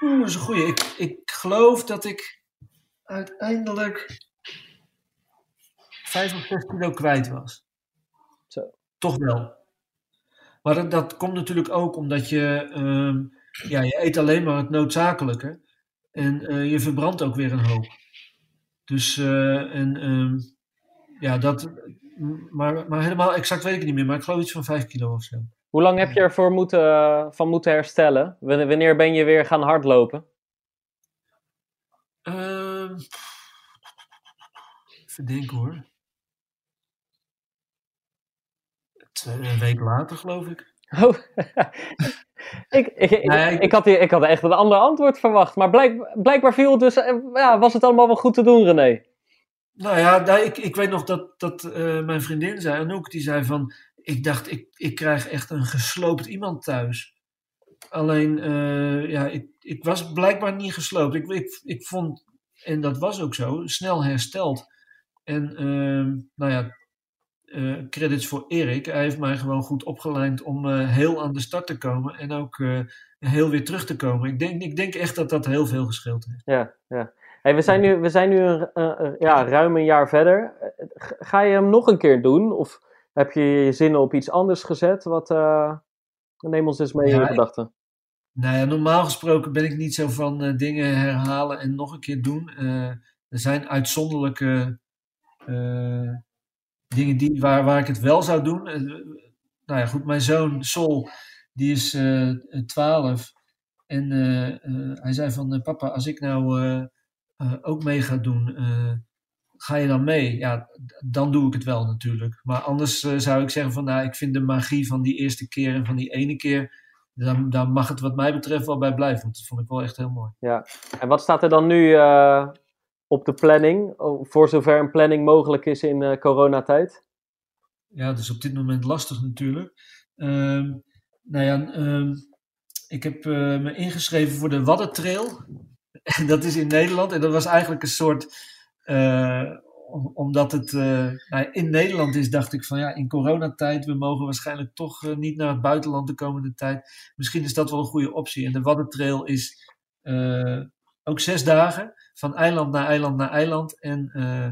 Oeh, dat is een goeie. Ik, ik geloof dat ik uiteindelijk 5 of 6 kilo kwijt was. Zo. Toch wel. Maar dat, dat, komt natuurlijk ook omdat je, um, ja, je eet alleen maar het noodzakelijke. En eh, je verbrandt ook weer een hoop. Dus, eh, en, ehm, ja, dat, maar, maar helemaal exact weet ik het niet meer, maar ik geloof iets van 5 kilo of zo. Hoe lang heb je ervoor moeten, van moeten herstellen? Wanneer ben je weer gaan hardlopen? Ehm even denken hoor. Een week later, geloof ik. Oh, [laughs] ik, ik, ik, ik, had hier, ik had echt een ander antwoord verwacht. Maar blijk, blijkbaar viel het dus, eh, ja, was het allemaal wel goed te doen, René? Nou ja, ik, ik weet nog dat, dat uh, mijn vriendin zei, Anouk, die zei van... Ik dacht, ik, ik krijg echt een gesloopt iemand thuis. Alleen, uh, ja, ik, ik was blijkbaar niet gesloopt. Ik, ik, ik vond, en dat was ook zo, snel hersteld. En uh, nou ja, uh, credits voor Erik. Hij heeft mij gewoon goed opgeleid om uh, heel aan de start te komen en ook uh, heel weer terug te komen. Ik denk, ik denk echt dat dat heel veel gescheeld heeft. Ja, ja. Hey, we zijn nu, we zijn nu een, ja, ruim een jaar verder. Ga je hem nog een keer doen? Of heb je je zinnen op iets anders gezet? Wat, neem ons eens mee ja, in gedachten. Nou ja, normaal gesproken ben ik niet zo van dingen herhalen en nog een keer doen. er zijn uitzonderlijke dingen die, waar, waar ik het wel zou doen. Uh, nou ja, goed, mijn zoon Sol, die is eh, 12. En uh, hij zei van, papa, als ik nou ook mee ga doen, ga je dan mee? Ja, dan doe ik het wel natuurlijk. Maar anders zou ik zeggen van, nou, ik vind de magie van die eerste keer en van die ene keer, daar, daar mag het wat mij betreft wel bij blijven. Want dat vond ik wel echt heel mooi. Ja, en wat staat er dan nu op de planning, voor zover een planning mogelijk is in uh, coronatijd? Ja, dat is op dit moment lastig natuurlijk. Um, nou ja, um, ik heb uh, me ingeschreven voor de Waddentrail. [laughs] dat is in Nederland en dat was eigenlijk een soort, uh, omdat het nou, in Nederland is, dacht ik van ja, in coronatijd, we mogen waarschijnlijk toch niet naar het buitenland de komende tijd. Misschien is dat wel een goede optie. En de Waddentrail is ook zes dagen van eiland naar eiland naar eiland en uh,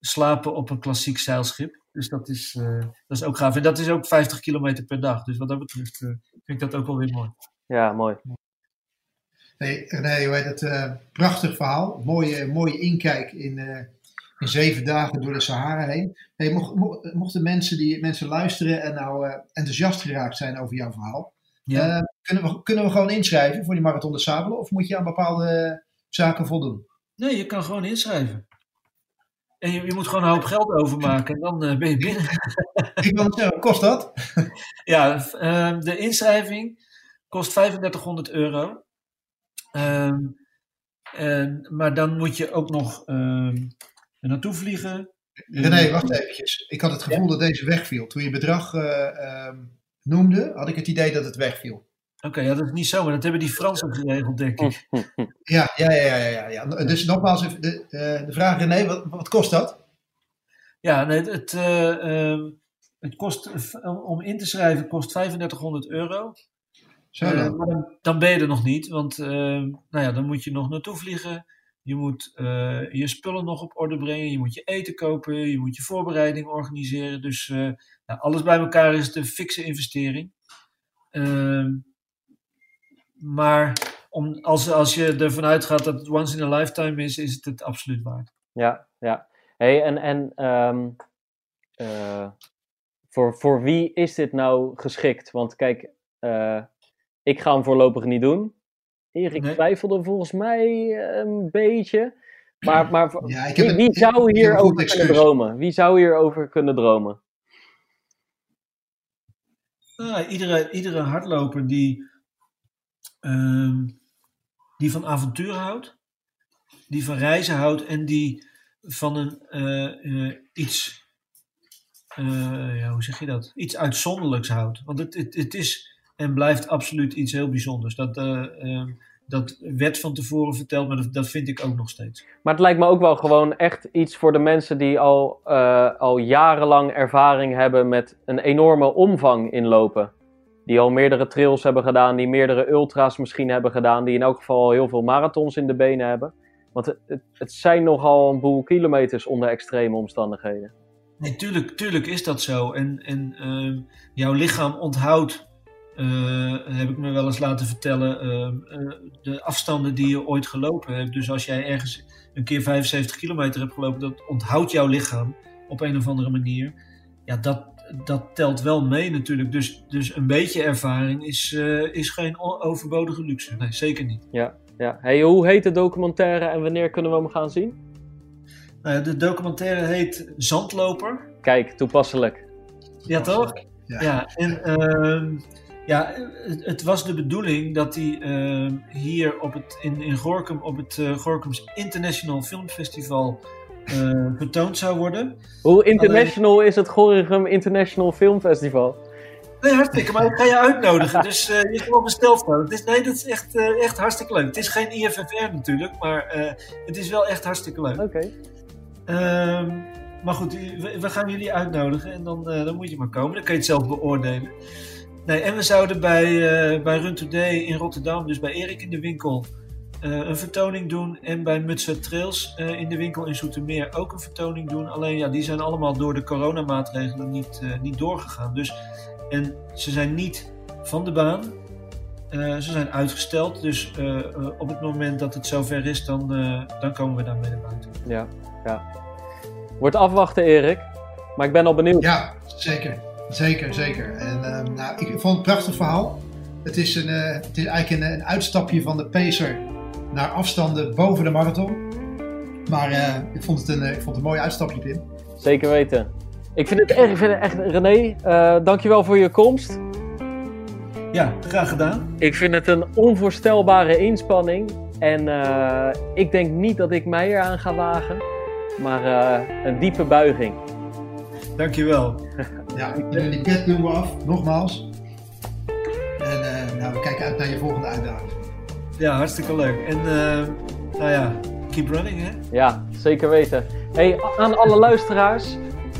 slapen op een klassiek zeilschip. Dus dat is, uh, dat is ook gaaf. En dat is ook 50 kilometer per dag. Dus wat dat betreft uh, vind ik dat ook wel weer mooi. Ja, mooi. Hey, René, hoe heet het? prachtig verhaal. Mooie, mooie inkijk in, in zeven dagen door de Sahara heen. Hey, mocht, mochten mensen, die, mensen luisteren en nou enthousiast geraakt zijn over jouw verhaal, ja. kunnen, we, kunnen we gewoon inschrijven voor die Marathon de Sabelen? Of moet je aan bepaalde zaken voldoen? Nee, je kan gewoon inschrijven. En je, je moet gewoon een hoop geld overmaken en dan uh, ben je binnen. [laughs] Ik wil zeggen, kost dat? [laughs] ja, uh, de inschrijving kost 3500 euro. Uh, en, maar dan moet je ook nog ehm, naartoe vliegen. René, wacht eventjes. Ik had het gevoel ja? dat deze wegviel. Toen je bedrag eh, ehm, noemde, had ik het idee dat het wegviel. Oké, ja, dat is niet zo, maar dat hebben die Fransen geregeld, denk ik. [laughs] Ja, ja, ja, ja. ja, ja. Dus nogmaals, de, uh, de vraag René, wat, wat kost dat? Ja, nee, het, uh, uh, het kost, om in te schrijven kost 3500 euro. Zo dan. maar dan, dan, ben je er nog niet, want nou ja, dan moet je nog naartoe vliegen. Je moet je spullen nog op orde brengen, je moet je eten kopen, je moet je voorbereiding organiseren. Dus nou, alles bij elkaar is het een fikse investering. Ehm maar om, als, als je ervan uitgaat dat het once in a lifetime is, is het het absoluut waard. Ja, ja. Hey, en en um, uh, voor, voor wie is dit nou geschikt? Want kijk, uh, ik ga hem voorlopig niet doen. Erik nee. twijfelde volgens mij een beetje. Maar, [clears throat] maar ja, wie, wie, zou hierover kunnen dromen? Wie zou hierover kunnen dromen? Ah, iedere, iedere hardloper die uh, die van avontuur houdt, die van reizen houdt en die van een uh, uh, iets, uh, ja, hoe zeg je dat? Iets uitzonderlijks houdt. Want het, het, het is en blijft absoluut iets heel bijzonders. Dat, ehm, dat werd van tevoren verteld, maar dat, dat, vind ik ook nog steeds. Maar het lijkt me ook wel gewoon echt iets voor de mensen die al, al jarenlang ervaring hebben met een enorme omvang inlopen die al meerdere trails hebben gedaan, die meerdere ultra's misschien hebben gedaan, die in elk geval heel veel marathons in de benen hebben. Want het, het, zijn nogal een boel kilometers onder extreme omstandigheden. Nee, tuurlijk, tuurlijk is dat zo. En, en uh, jouw lichaam onthoudt heb ik me wel eens laten vertellen, de afstanden die je ooit gelopen hebt. Dus als jij ergens een keer 75 kilometer hebt gelopen, dat onthoudt jouw lichaam op een of andere manier. Ja, dat, dat telt wel mee natuurlijk. Dus, dus een beetje ervaring is, is geen overbodige luxe. Nee, zeker niet. Ja, ja. Hey, hoe heet de documentaire en wanneer kunnen we hem gaan zien? Nou, de documentaire heet Zandloper. Kijk, toepasselijk. Ja, toch? Ja. ja en uh, ja, het, was de bedoeling dat hij uh, hier op het, in, in Gorkum op het uh, Gorkums International Film Festival uh, vertoond zou worden. Hoe international is het Gorkum International Film Festival? Nee, hartstikke, maar ik ga je uitnodigen. Dus uh, je gewoon besteld worden. Het is, nee, dat is echt, uh, echt hartstikke leuk. Het is geen IFFR natuurlijk, maar het is wel echt hartstikke leuk. Oké. Okay. Ehm, maar goed, we, we, gaan jullie uitnodigen en dan, dan moet je maar komen. Dan kun je het zelf beoordelen. Nee, en we zouden bij, bij Run Today in Rotterdam, dus bij Erik in de winkel, een vertoning doen. En bij Mutsa Trails in de winkel in Zoetermeer ook een vertoning doen. Alleen ja, die zijn allemaal door de coronamaatregelen niet, niet doorgegaan. Dus en ze zijn niet van de baan. Uh, ze zijn uitgesteld. Dus uh, uh, op het moment dat het zover is, dan, dan komen we daarmee naar buiten. Ja, ja. Wordt afwachten, Erik. Maar ik ben al benieuwd. Ja, zeker. Zeker, zeker. En ehm, nou, ik vond het een prachtig verhaal. Het is, een, het is eigenlijk een, een, uitstapje van de pacer naar afstanden boven de marathon. Maar ik, vond het een, ik vond het een mooi uitstapje, Tim. Zeker weten. Ik vind het echt, ik vind het echt René, uh, dankjewel voor je komst. Ja, graag gedaan. Ik vind het een onvoorstelbare inspanning. En uh, ik denk niet dat ik mij eraan ga wagen, maar een diepe buiging. Dankjewel. [laughs] ja, die pet doen we af, nogmaals. En nou, we kijken uit naar je volgende uitdaging. Ja, hartstikke leuk. En nou ja, keep running hè? Ja, zeker weten. Hey, aan alle luisteraars.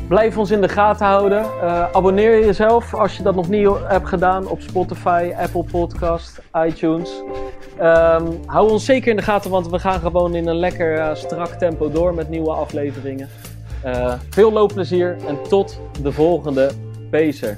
Blijf ons in de gaten houden. Uh, abonneer jezelf als je dat nog niet hebt gedaan op Spotify, Apple Podcast, iTunes. Um, hou ons zeker in de gaten, want we gaan gewoon in een lekker uh, strak tempo door met nieuwe afleveringen. Uh, veel loopplezier en tot de volgende Pacer.